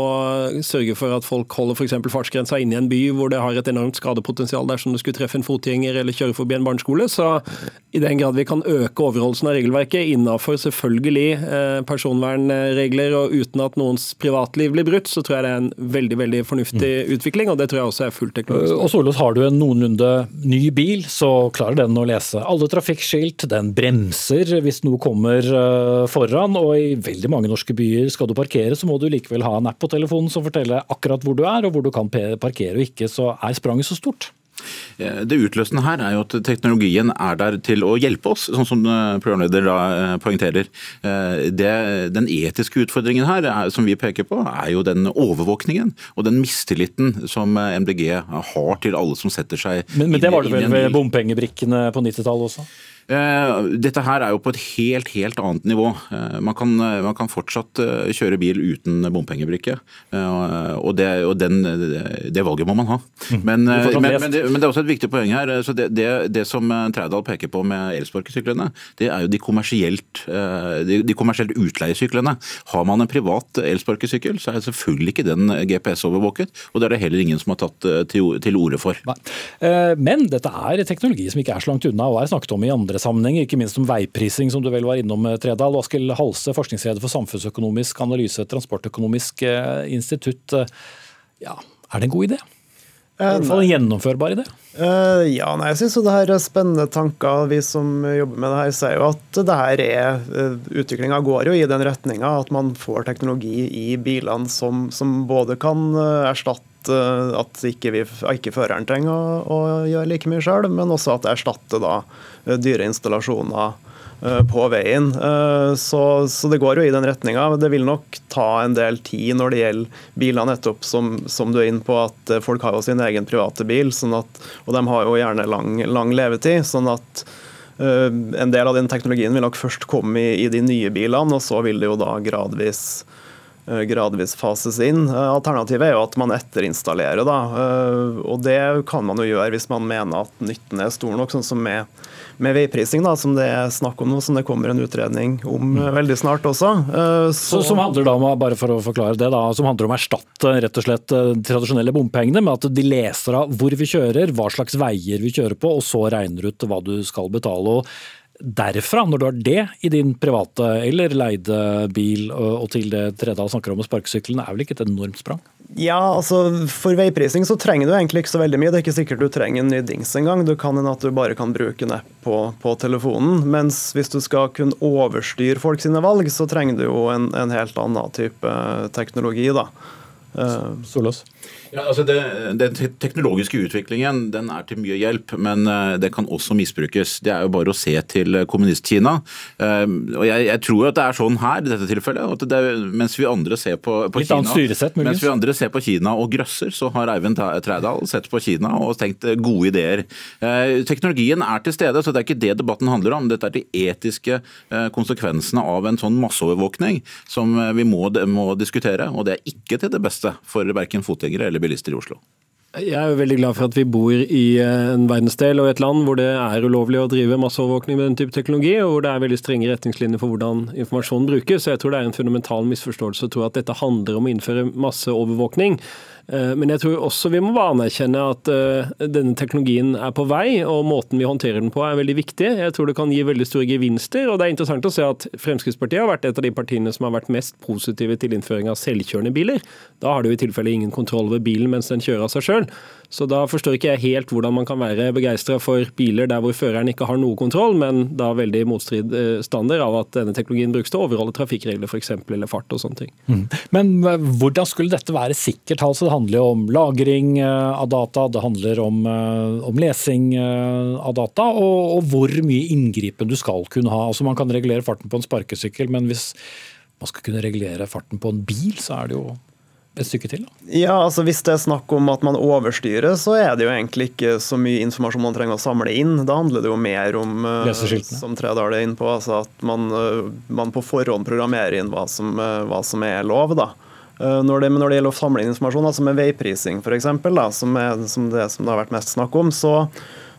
sørge for at folk holder f.eks. fartsgrensa inne i en by hvor det har et enormt skadepotensial dersom du skulle treffe en fotgjenger eller kjøre forbi en barneskole. Så i den grad vi kan øke overholdelsen av regelverket innenfor selvfølgelig personvernregler og uten at noens privatliv blir brutt, så tror jeg det er en veldig veldig fornuftig mm. utvikling, og det tror jeg også er fullt teknologisk. Og Solås, har du en noenlunde ny bil, så klarer den å lese alle trafikkskilt. Den bremser hvis noe kommer eh, foran, og i veldig mange norske byer skal du parkere, så må du likevel ha en app på telefonen som forteller akkurat hvor du er, og hvor du kan parkere og ikke. Så er spranget så stort. Eh, det utløsende her er jo at teknologien er der til å hjelpe oss, sånn som eh, programleder da eh, poengterer. Det, den etiske utfordringen her, som vi peker på, er jo den overvåkningen og den mistilliten som MDG har til alle som setter seg Men, men det var det vel ved bompengebrikkene på 90-tallet også? Eh, dette her er jo på et helt helt annet nivå. Eh, man kan, eh, man kan fortsatt kjøre bil uten bompengebrikke. Og, det, og den, det, valget må man ha. Mm. Men, men, men, det, men, det, er også et viktig poeng her. Så det, det som Trædal peker på med elsparkesyklene, det er jo de kommersielt, de, de kommersielt utleiesyklene. Har man en privat elsparkesykkel, så er selvfølgelig ikke den GPS-overvåket. Og det er det heller ingen som har tatt til, til orde for. Nei. Men dette er teknologi som ikke er så langt unna og er snakket om i andre sammenhenger, ikke minst om veiprising, som du vel var innom, Tredal. Tredal. Askild Halse, forskningsleder for samfunnsøkonomisk analyse, Transportøkonomisk eh, institutt. Eh, ja, er det en god idé? I hvert fall en gjennomførbar idé? Uh, ja, nei, jeg syns det her er spennende tanker. Vi som jobber med det her, ser jo at det her er Utviklinga går jo i den retninga at man får teknologi i bilene som, som både kan erstatte at ikke, vi, ikke føreren trenger å, å gjøre like mye sjøl, men også at det erstatter da Eh, dyre installasjoner eh, på veien. Eh, så, så, det går jo i den retninga. Det vil nok ta en del tid når det gjelder biler, nettopp som, som, du er inne på, at folk har jo sin egen private bil, sånn at, og de har jo gjerne lang, lang levetid. sånn at uh, en del av den teknologien vil nok først komme i, i, de nye bilene, og så vil det jo da gradvis gradvis fases inn. Alternativet er jo at man etterinstallerer. Da. Og det kan man jo gjøre hvis man mener at nytten er stor nok, sånn som med med veiprising, da, som det er snakk om nå, som det kommer en utredning om mm. veldig snart også. Eh, så, som handler da om, bare for å forklare det da, som handler om å erstatte rett og slett eh, tradisjonelle bompengene med at de leser av hvor vi kjører, hva slags veier vi kjører på, og så regner ut hva du skal betale. og derfra, når du har det i din private eller leide bil, og til det Tredal snakker om med sparkesyklene, er vel ikke et enormt sprang? Ja, altså For veiprising så trenger du egentlig ikke så veldig mye. Det er ikke sikkert du trenger en ny dings engang. Du kan hende at du bare kan bruke en app på, på, telefonen. Mens hvis du skal kunne overstyre folk sine valg, så trenger du jo en, en helt annen type teknologi. da. Uh, Solås? Ja, altså det, Den teknologiske utviklingen den er til mye hjelp, men eh, det kan også misbrukes. Det er jo bare å se til Kommunist-Kina. Eh, og jeg, jeg, tror at det er sånn her i dette tilfellet. at det, Mens vi andre ser på, på Kina mens vi andre ser på Kina og grøsser, så har Eivind Trædal sett på Kina og tenkt eh, gode ideer. Teknologien er til stede, så det er ikke det debatten handler om. Dette er de etiske konsekvensene av en sånn masseovervåkning som vi må, må diskutere. Og det er ikke til det beste for verken fotgjengere eller bilister i Oslo. Jeg er jo veldig glad for at vi bor i eh, en verdensdel og et land hvor det er ulovlig å drive masseovervåkning med den type teknologi, og hvor det er veldig strenge retningslinjer for hvordan informasjonen brukes. Så jeg tror det er en fundamental misforståelse å tro at dette handler om å innføre masseovervåkning. Eh, men jeg tror også vi må anerkjenne at eh, denne teknologien er på vei, og måten vi håndterer den på er veldig viktig. Jeg tror det kan gi veldig store gevinster. og Det er interessant å se at Fremskrittspartiet har vært et av de partiene som har vært mest positive til innføring av selvkjørende biler. Da har du i tilfelle ingen kontroll over bilen mens den kjører av seg sjøl. Så da forstår ikke jeg helt hvordan man kan være begeistra for biler der hvor føreren ikke har noe kontroll, men da veldig motstridstander av at denne teknologien brukes til å overholde trafikkregler f.eks. eller fart og sånne ting. Mm. Men eh, hvordan skulle dette være sikkert? Altså, det handler jo om lagring eh, av data, det handler om, eh, om lesing av data, og, og hvor mye inngripen du skal kunne ha. Altså Man kan regulere farten på en sparkesykkel, men hvis man skal kunne regulere farten på en bil, så er det jo et stykke til? Da. Ja, altså Hvis det er snakk om at man overstyrer, så er det jo egentlig ikke så mye informasjon man trenger å samle inn. Da handler det jo mer om eh, som Tredal er inne på, altså at man, eh, man, på forhånd programmerer inn hva som, eh, hva som er lov. da. Når det, når det, gjelder å samle inn informasjon, altså med veiprising f.eks., som, er, som det som det har vært mest snakk om, så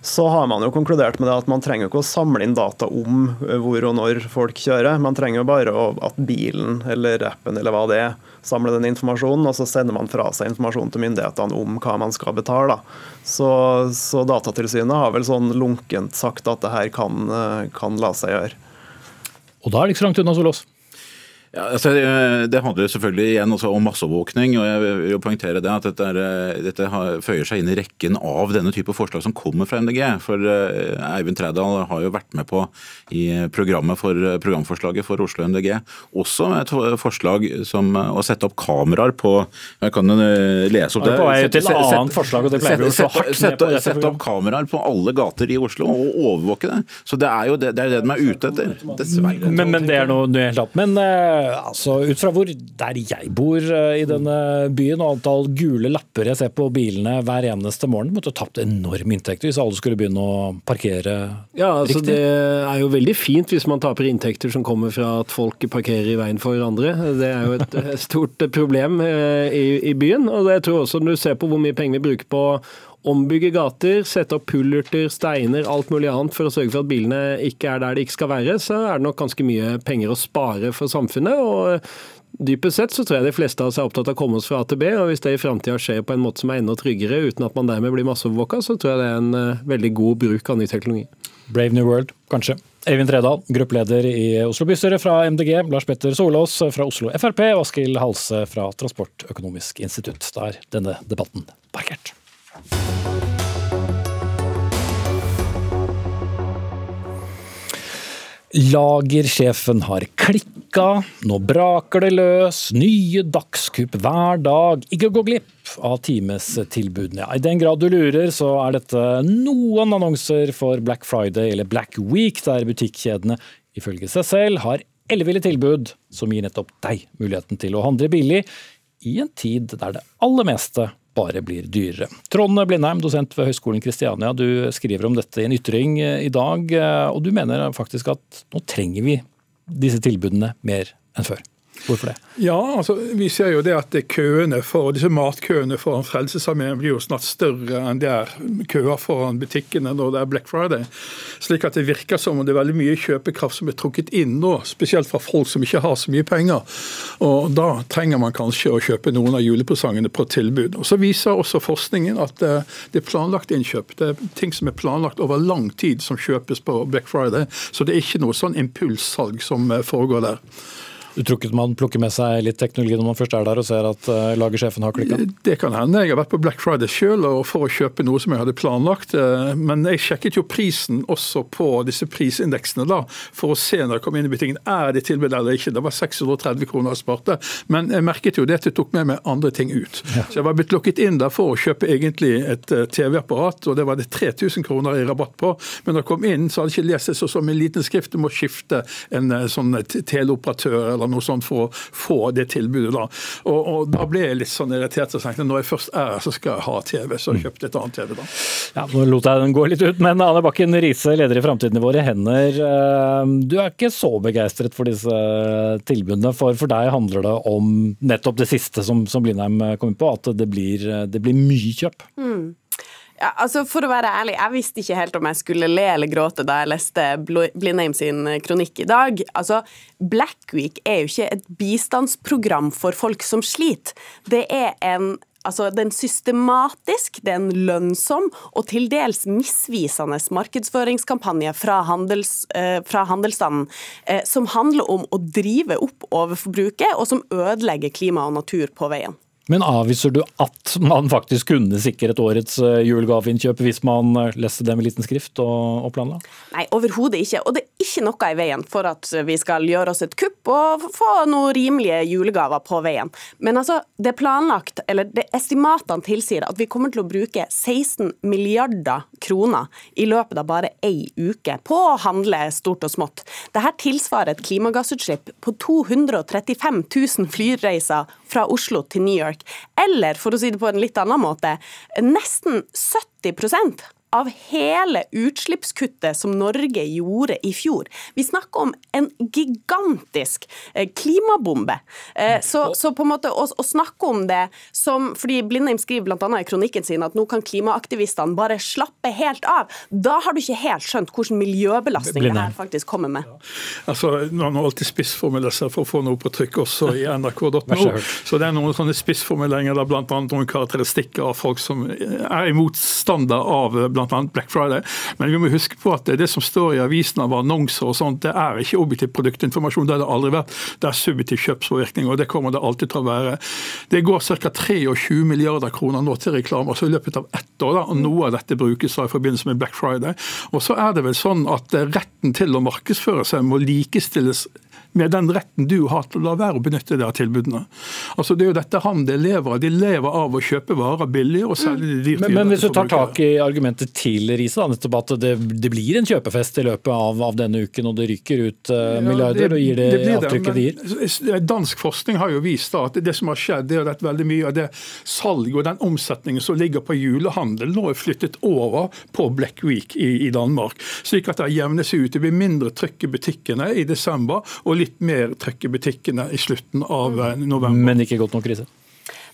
så har man jo konkludert med det at man trenger ikke å samle inn data om eh, hvor og når folk kjører. Man trenger jo bare at bilen eller appen eller hva det er, samler den informasjonen, og så sender man fra seg informasjon til myndighetene om hva man skal betale. Så, så Datatilsynet har vel sånn lunkent sagt at det her kan, eh, kan la seg gjøre. Og da er det ikke så langt unna Solås? Ja, altså, det handler selvfølgelig igjen om masseovervåkning. og jeg vil jo poengtere det at Dette, er, dette føyer seg inn i rekken av denne type forslag som kommer fra MDG. For eh, Eivind Trædal har jo vært med på i programmet for programforslaget for Oslo MDG også et forslag som å sette opp kameraer på Jeg kan lese opp det. På vei til et annet forslag, og det pleier vi å slå hardt ned på. Sette opp kameraer på alle gater i Oslo og overvåke det. Så det er jo det, det, er det de er ute etter. Dessverre. Men, men det er noe helt annet. Men altså, ut fra hvor der jeg bor eh, i denne byen, og antall gule lapper jeg ser på bilene hver eneste morgen, måtte ha tapt enorme inntekter hvis alle skulle begynne å parkere ja, altså, riktig. Det er jo veldig fint hvis man taper inntekter som kommer fra at folk parkerer i veien for andre. Det er jo et stort problem eh, i, i byen. og jeg tror også Når du ser på hvor mye penger vi bruker på ombygge gater, sette opp pullerter, steiner, alt mulig annet for å sørge for at bilene ikke er der de ikke skal være, så er det nok ganske mye penger å spare for samfunnet. og Dypest sett så tror jeg de fleste av oss er opptatt av å komme oss fra A til B, og hvis det i framtida skjer på en måte som er enda tryggere, uten at man dermed blir masseovervåka, så tror jeg det er en uh, veldig god bruk av ny teknologi. Brave New World, kanskje. Eivind Tredal, gruppeleder i Oslo bystyre fra MDG, Lars Petter Solås fra Oslo Frp og Askild Halse fra Transportøkonomisk institutt. Da er denne debatten parkert. Lagersjefen har klikka, nå braker det løs, nye dagskupp hver dag. Ikke gå glipp av timestilbudene. I den grad du lurer, så er dette noen annonser for Black Friday eller Black Week, der butikkjedene ifølge seg selv har elleville tilbud som gir nettopp deg muligheten til å handle billig i en tid der det aller meste bare blir dyrere. Trond Blindheim, dosent ved Høgskolen Kristiania, du skriver om dette i en ytring eh, i dag, eh, og du mener faktisk at nå trenger vi disse tilbudene mer enn før. Hvorfor det? Ja, altså, Vi ser jo det at køene for, disse matkøene foran Frelsesarmeen blir jo snart større enn det er køer foran butikkene når det er Black Friday. Slik at det virker som om det er veldig mye kjøpekraft som er trukket inn nå, spesielt fra folk som ikke har så mye penger. Og Da trenger man kanskje å kjøpe noen av julepresangene på tilbud. Og Så viser også forskningen at eh, det er planlagt innkjøp. Det er ting som er planlagt over lang tid som kjøpes på Black Friday. Så det er ikke noe sånn impulssalg som eh, foregår der. Du tror ikke man plukker med seg litt teknologi når man først er der og ser at uh, lagersjefen har klikka? Det kan hende. Jeg har vært på Black Friday sjøl for å kjøpe noe som jeg hadde planlagt. Uh, men jeg sjekket jo prisen også på disse prisindeksene da, for å se når jeg kom inn i butikken er det tilbud eller ikke. Det var 630 kroner jeg sparte. Men jeg merket jo det at jeg tok med meg andre ting ut. Ja. Så jeg var blitt lukket inn der for å kjøpe egentlig et uh, TV-apparat, og det var det 3000 kroner i rabatt på. Men da jeg kom inn, så hadde jeg ikke lest det så som en liten skrift. Du må skifte en sånn teleoperatør eller noe sånt for å få det tilbudet. Da og, og da ble jeg litt sånn irritert og tenkte når jeg først er her, så skal jeg ha TV. Så jeg kjøpte et annet TV da. Ja, Nå lot jeg den gå litt ut, men Ane Bakken Riise, leder i Framtiden i våre hender. Eh, du er ikke så begeistret for disse tilbudene, for for deg handler det om nettopp det siste som, som Blindheim kom inn på, at det blir, det blir mye kjøp. Mm. Ja, altså For å være ærlig, jeg visste ikke helt om jeg skulle le eller gråte da jeg leste Blindheim sin eh, kronikk i dag. Altså, Black Week er jo ikke et bistandsprogram for folk som sliter. Det er en Altså, den systematisk, det er en lønnsom og til dels misvisende markedsføringskampanje fra, handels, eh, fra handelsstanden eh, som handler om å drive opp overforbruket, og som ødelegger klima og natur på veien. Men avviser du at man faktisk kunne sikret årets eh, julegaveinnkjøp hvis man eh, leste det med liten skrift og, og planla? Nei, overhodet ikke. Og det er ikke noe i veien for at vi skal gjøre oss et kupp og få noen rimelige julegaver på veien. Men altså, det er planlagt, eller det estimatene tilsier at vi kommer til å bruke 16 milliarder kroner i løpet av bare ei uke på å handle stort og smått. Dette tilsvarer et klimagassutslipp på 235 000 flyreiser fra Oslo til New York. Eller for å si det på en litt annen måte, nesten 70 av hele utslippskuttet som Norge gjorde i fjor. Vi snakker om en gigantisk eh, klimabombe. Eh, så, så på en måte å, å, snakke om det som fordi Blindheim skriver bl.a. i kronikken sin at nå kan klimaaktivistene bare slappe helt av. Da har du ikke helt skjønt hvilken miljøbelastning det her faktisk kommer med. Ja. Altså, Man må alltid spissformulere seg for å få noe på trykk også i nrk.no. Så det er noen sånne spissformuleringer, bl.a. noen karakteristikker av folk som er motstander av blant bl.a. Black Friday. Men vi må huske på at det som står i avisen av annonser og sånt, det er ikke objektiv produktinformasjon. Det har det aldri vært. Det er subjektiv kjøpspåvirkning, og det kommer det alltid til å være. Det går ca. 23 milliarder kroner nå til reklame altså i løpet av ett år. Da, og Noe av dette brukes da i forbindelse med Black Friday. Og så er det vel sånn at retten til å markedsføre seg må likestilles med den retten du har til å la være å benytte deg av tilbudene. Altså Det er jo dette handel lever av. De lever av å kjøpe varer billig og selge de dyrt. Men, men hvis du tar tak i argumentet til Riise, nettopp at det, det, blir en kjøpefest i løpet av, av, denne uken, og det ryker ut uh, milliarder, ja, det, og gir det, det avtrykket det gir? Dansk forskning har jo vist da at det som har skjedd, det er at veldig mye av det salget og den omsetningen som ligger på julehandel, nå er flyttet over på Black Week i, i Danmark. Slik at det jevner seg ut. Det blir mindre trykk i butikkene i desember. og litt mer trøkk i butikkene i slutten av eh, november. Men ikke godt nok krise?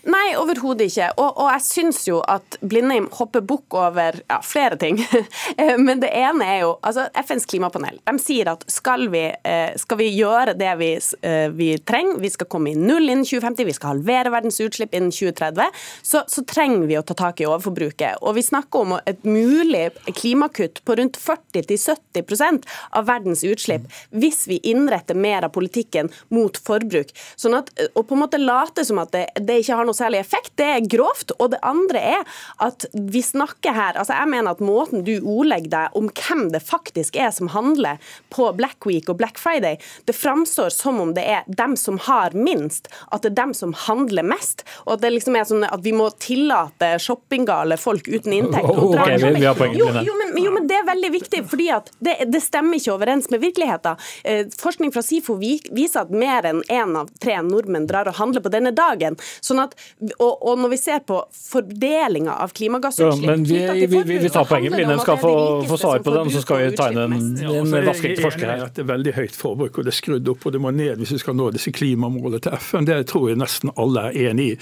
Nei, overhodet ikke. Og, og, jeg syns jo at Blindheim hopper bukk over ja, flere ting. Men det ene er jo altså FNs klimapanel. De sier at skal vi, eh, skal vi gjøre det vi, eh, vi, trenger, vi skal komme i null innen 2050, vi skal halvere verdens utslipp innen 2030, så, så trenger vi å ta tak i overforbruket. Og vi snakker om et mulig klimakutt på rundt 40-70% av verdens utslipp hvis vi innretter mer av politikken mot forbruk. Sånn at, og på en måte late som at det, det ikke har noe særlig effekt. Det er grovt. Og det andre er at vi snakker her altså Jeg mener at måten du ordlegger deg om hvem det faktisk er som handler på Black Week og Black Friday, det framstår som om det er dem som har minst, at det er dem som handler mest. Og at det liksom er sånn at vi må tillate shoppinggale folk uten inntekt. Okay, vi, vi har jo, jo, men, jo, men det er veldig viktig, fordi at det, det stemmer ikke overens med virkeligheten. Eh, forskning fra SIFO viser at mer enn én en av tre nordmenn drar og handler på denne dagen. sånn at og, og, når vi ser på fordelinga av klimagassutslipp ja, men vi, vi, vi, vi tar poenget. Line skal få, få svar på den, så skal vi tegne en, en vaskeekte forsker her. Det er veldig høyt forbruk, og det er skrudd opp og det må ned hvis vi skal nå disse klimamålene til FN. Det tror jeg nesten alle er enig i.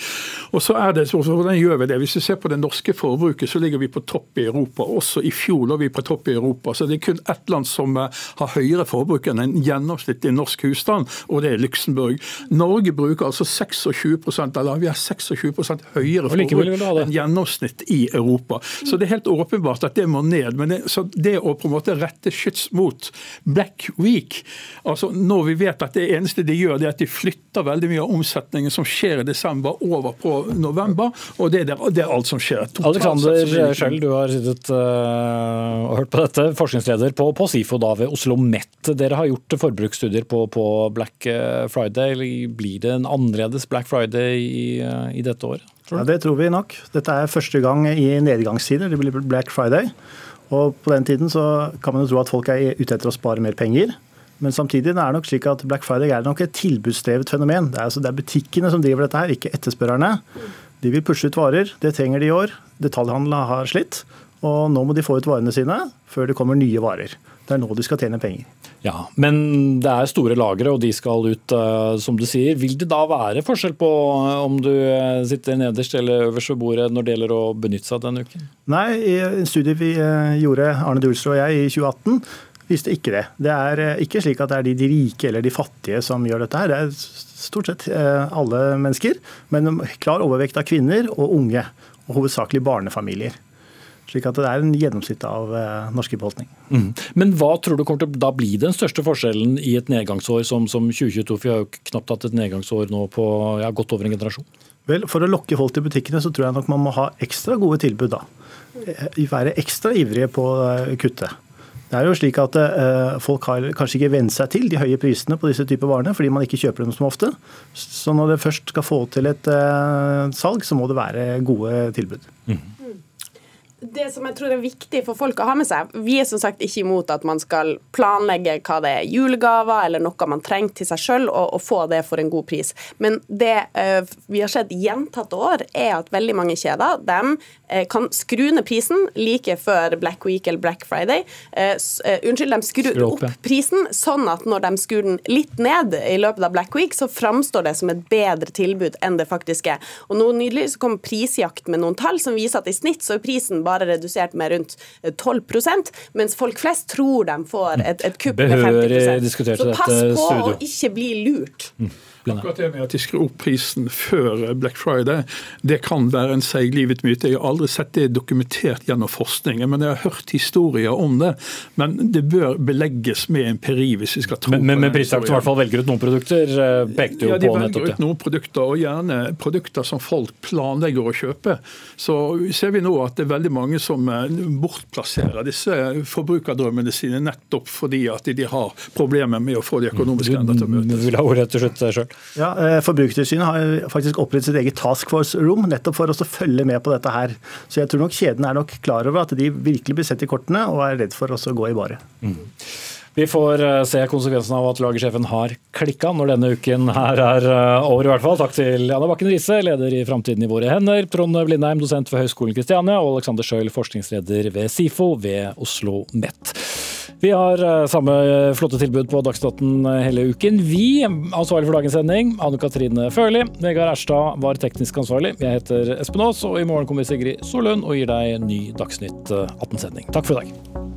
Og så er det, så, Hvordan gjør vi det? Hvis vi ser på det norske forbruket, så ligger vi på topp i Europa. Også i fjor lå vi på topp i Europa. Så det er kun ett land som eh, har høyere forbruk enn en gjennomsnittlig norsk husstand, og det er Luxembourg. Norge bruker altså 26 eller vi har 26 høyere forbruk enn gjennomsnitt i Europa. Så det er helt åpenbart at det må ned. Men det, det å på en måte rette skyts mot Black Week, altså når vi vet at det eneste de gjør, det er at de flytter veldig mye av omsetningen som skjer i desember, over på november, og det er, det er alt som skjer. Alexander Schjell, du har sittet uh, og hørt på dette, forskningsleder på, på SIFO da ved Oslo Met. Dere har gjort forbruksstudier på, på Black eh, Friday. Blir det en annerledes Black Friday i i dette året? Ja, Det tror vi nok. Dette er første gang i nedgangstider. Det blir Black Friday. Og på den tiden så kan man jo tro at folk er ute etter å spare mer penger. Men samtidig er det nok slik at Black Friday er nok et tilbudsdrevet fenomen. Det er, altså, det er butikkene som driver dette her, ikke etterspørrerne. De vil pushe ut varer. Det trenger de i år. Detaljhandelen har slitt. Og nå må de få ut varene sine før det kommer nye varer. Det er nå de skal tjene penger. Ja, Men det er store lagre, og de skal ut, uh, som du sier. Vil det da være forskjell på uh, om du uh, sitter nederst eller øverst ved bordet når det gjelder å benytte seg av denne uken? Nei, i en studie vi gjorde, Arne Dulsrud og jeg, i 2018 viste ikke det. Det er ikke slik at det er de rike eller de fattige som gjør dette her. Det er stort sett alle mennesker, men klar overvekt av kvinner og unge. Og hovedsakelig barnefamilier. Slik at det er en gjennomsnitt av eh, norsk befolkning. Mm. Men hva tror du kommer til da bli den største forskjellen i et nedgangsår som, som 2022? For vi har jo knapt hatt et nedgangsår nå på ja, godt over en generasjon. Vel, For å lokke folk til butikkene så tror jeg nok man må ha ekstra gode tilbud. da. Eh, være ekstra ivrige på å kuttet. Det er jo slik at Folk har kanskje ikke vent seg til de høye prisene på disse typer varene, fordi man ikke kjøper dem som ofte. Så når det først skal få til et salg, så må det være gode tilbud. Mm. Det som jeg tror er viktig for folk å ha med seg Vi er som sagt ikke imot at man skal planlegge hva det er julegaver eller noe man trenger til seg sjøl, og, og, få det for en god pris. Men det uh, vi har sett gjentatte år, er at veldig mange kjeder de, uh, kan skru ned prisen like før Black Week eller Black Friday. Uh, unnskyld, de skrur opp prisen sånn at når de skrur den litt ned i løpet av Black Week, så framstår det som et bedre tilbud enn det faktisk er. Og nå Nylig så kom prisjakt med noen tall som viser at i snitt så er prisen bare redusert med rundt 12 mens folk flest tror de får et, et kupp med 50% Så pass på å ikke bli lurt. Mm. Akkurat det med at de skrur opp prisen før Black Friday, det kan være en seiglivet myte. Jeg har aldri sett det dokumentert gjennom forskning, men jeg har hørt historier om det. Men det bør belegges med empiri hvis vi skal tro men, men, men prisjakten i hvert fall velger ut noen produkter, eh, pekte jo ja, de på nettopp det. ut noen produkter, og gjerne produkter som folk planlegger å kjøpe. Så ser vi nå at det er veldig mange som eh, bortplasserer disse forbrukerdrømmene sine nettopp fordi at de har problemer med å få de økonomiske endene til å møtes. Du vil ha ordet til slutt selv? Ja, eh, Forbrukertilsynet har faktisk opprettet sitt eget task force-rom nettopp for å følge med på dette her. Så jeg tror nok kjeden er nok klar over at de virkelig blir sett i kortene og er redd for å gå i baret. Mm. Vi får eh, se konsekvensen av at lagersjefen har klikka når denne uken her er eh, over, i hvert fall. Takk til Anna Bakken Riise, leder i Framtiden i våre hender, Trond Blindheim, dosent ved Høgskolen Kristiania, og Alexander Schøil, forskningsleder ved SIFO ved Oslo MET. Vi har eh, samme flotte tilbud på Dagsnytt eh, hele uken. Vi, ansvarlig for dagens sending, Anne Katrine Førli. Vegard Erstad var teknisk ansvarlig. Jeg heter Espen Aas, og i morgen kommer Sigrid Solund og gir deg ny Dagsnytt 18-sending. Eh, Takk for i dag.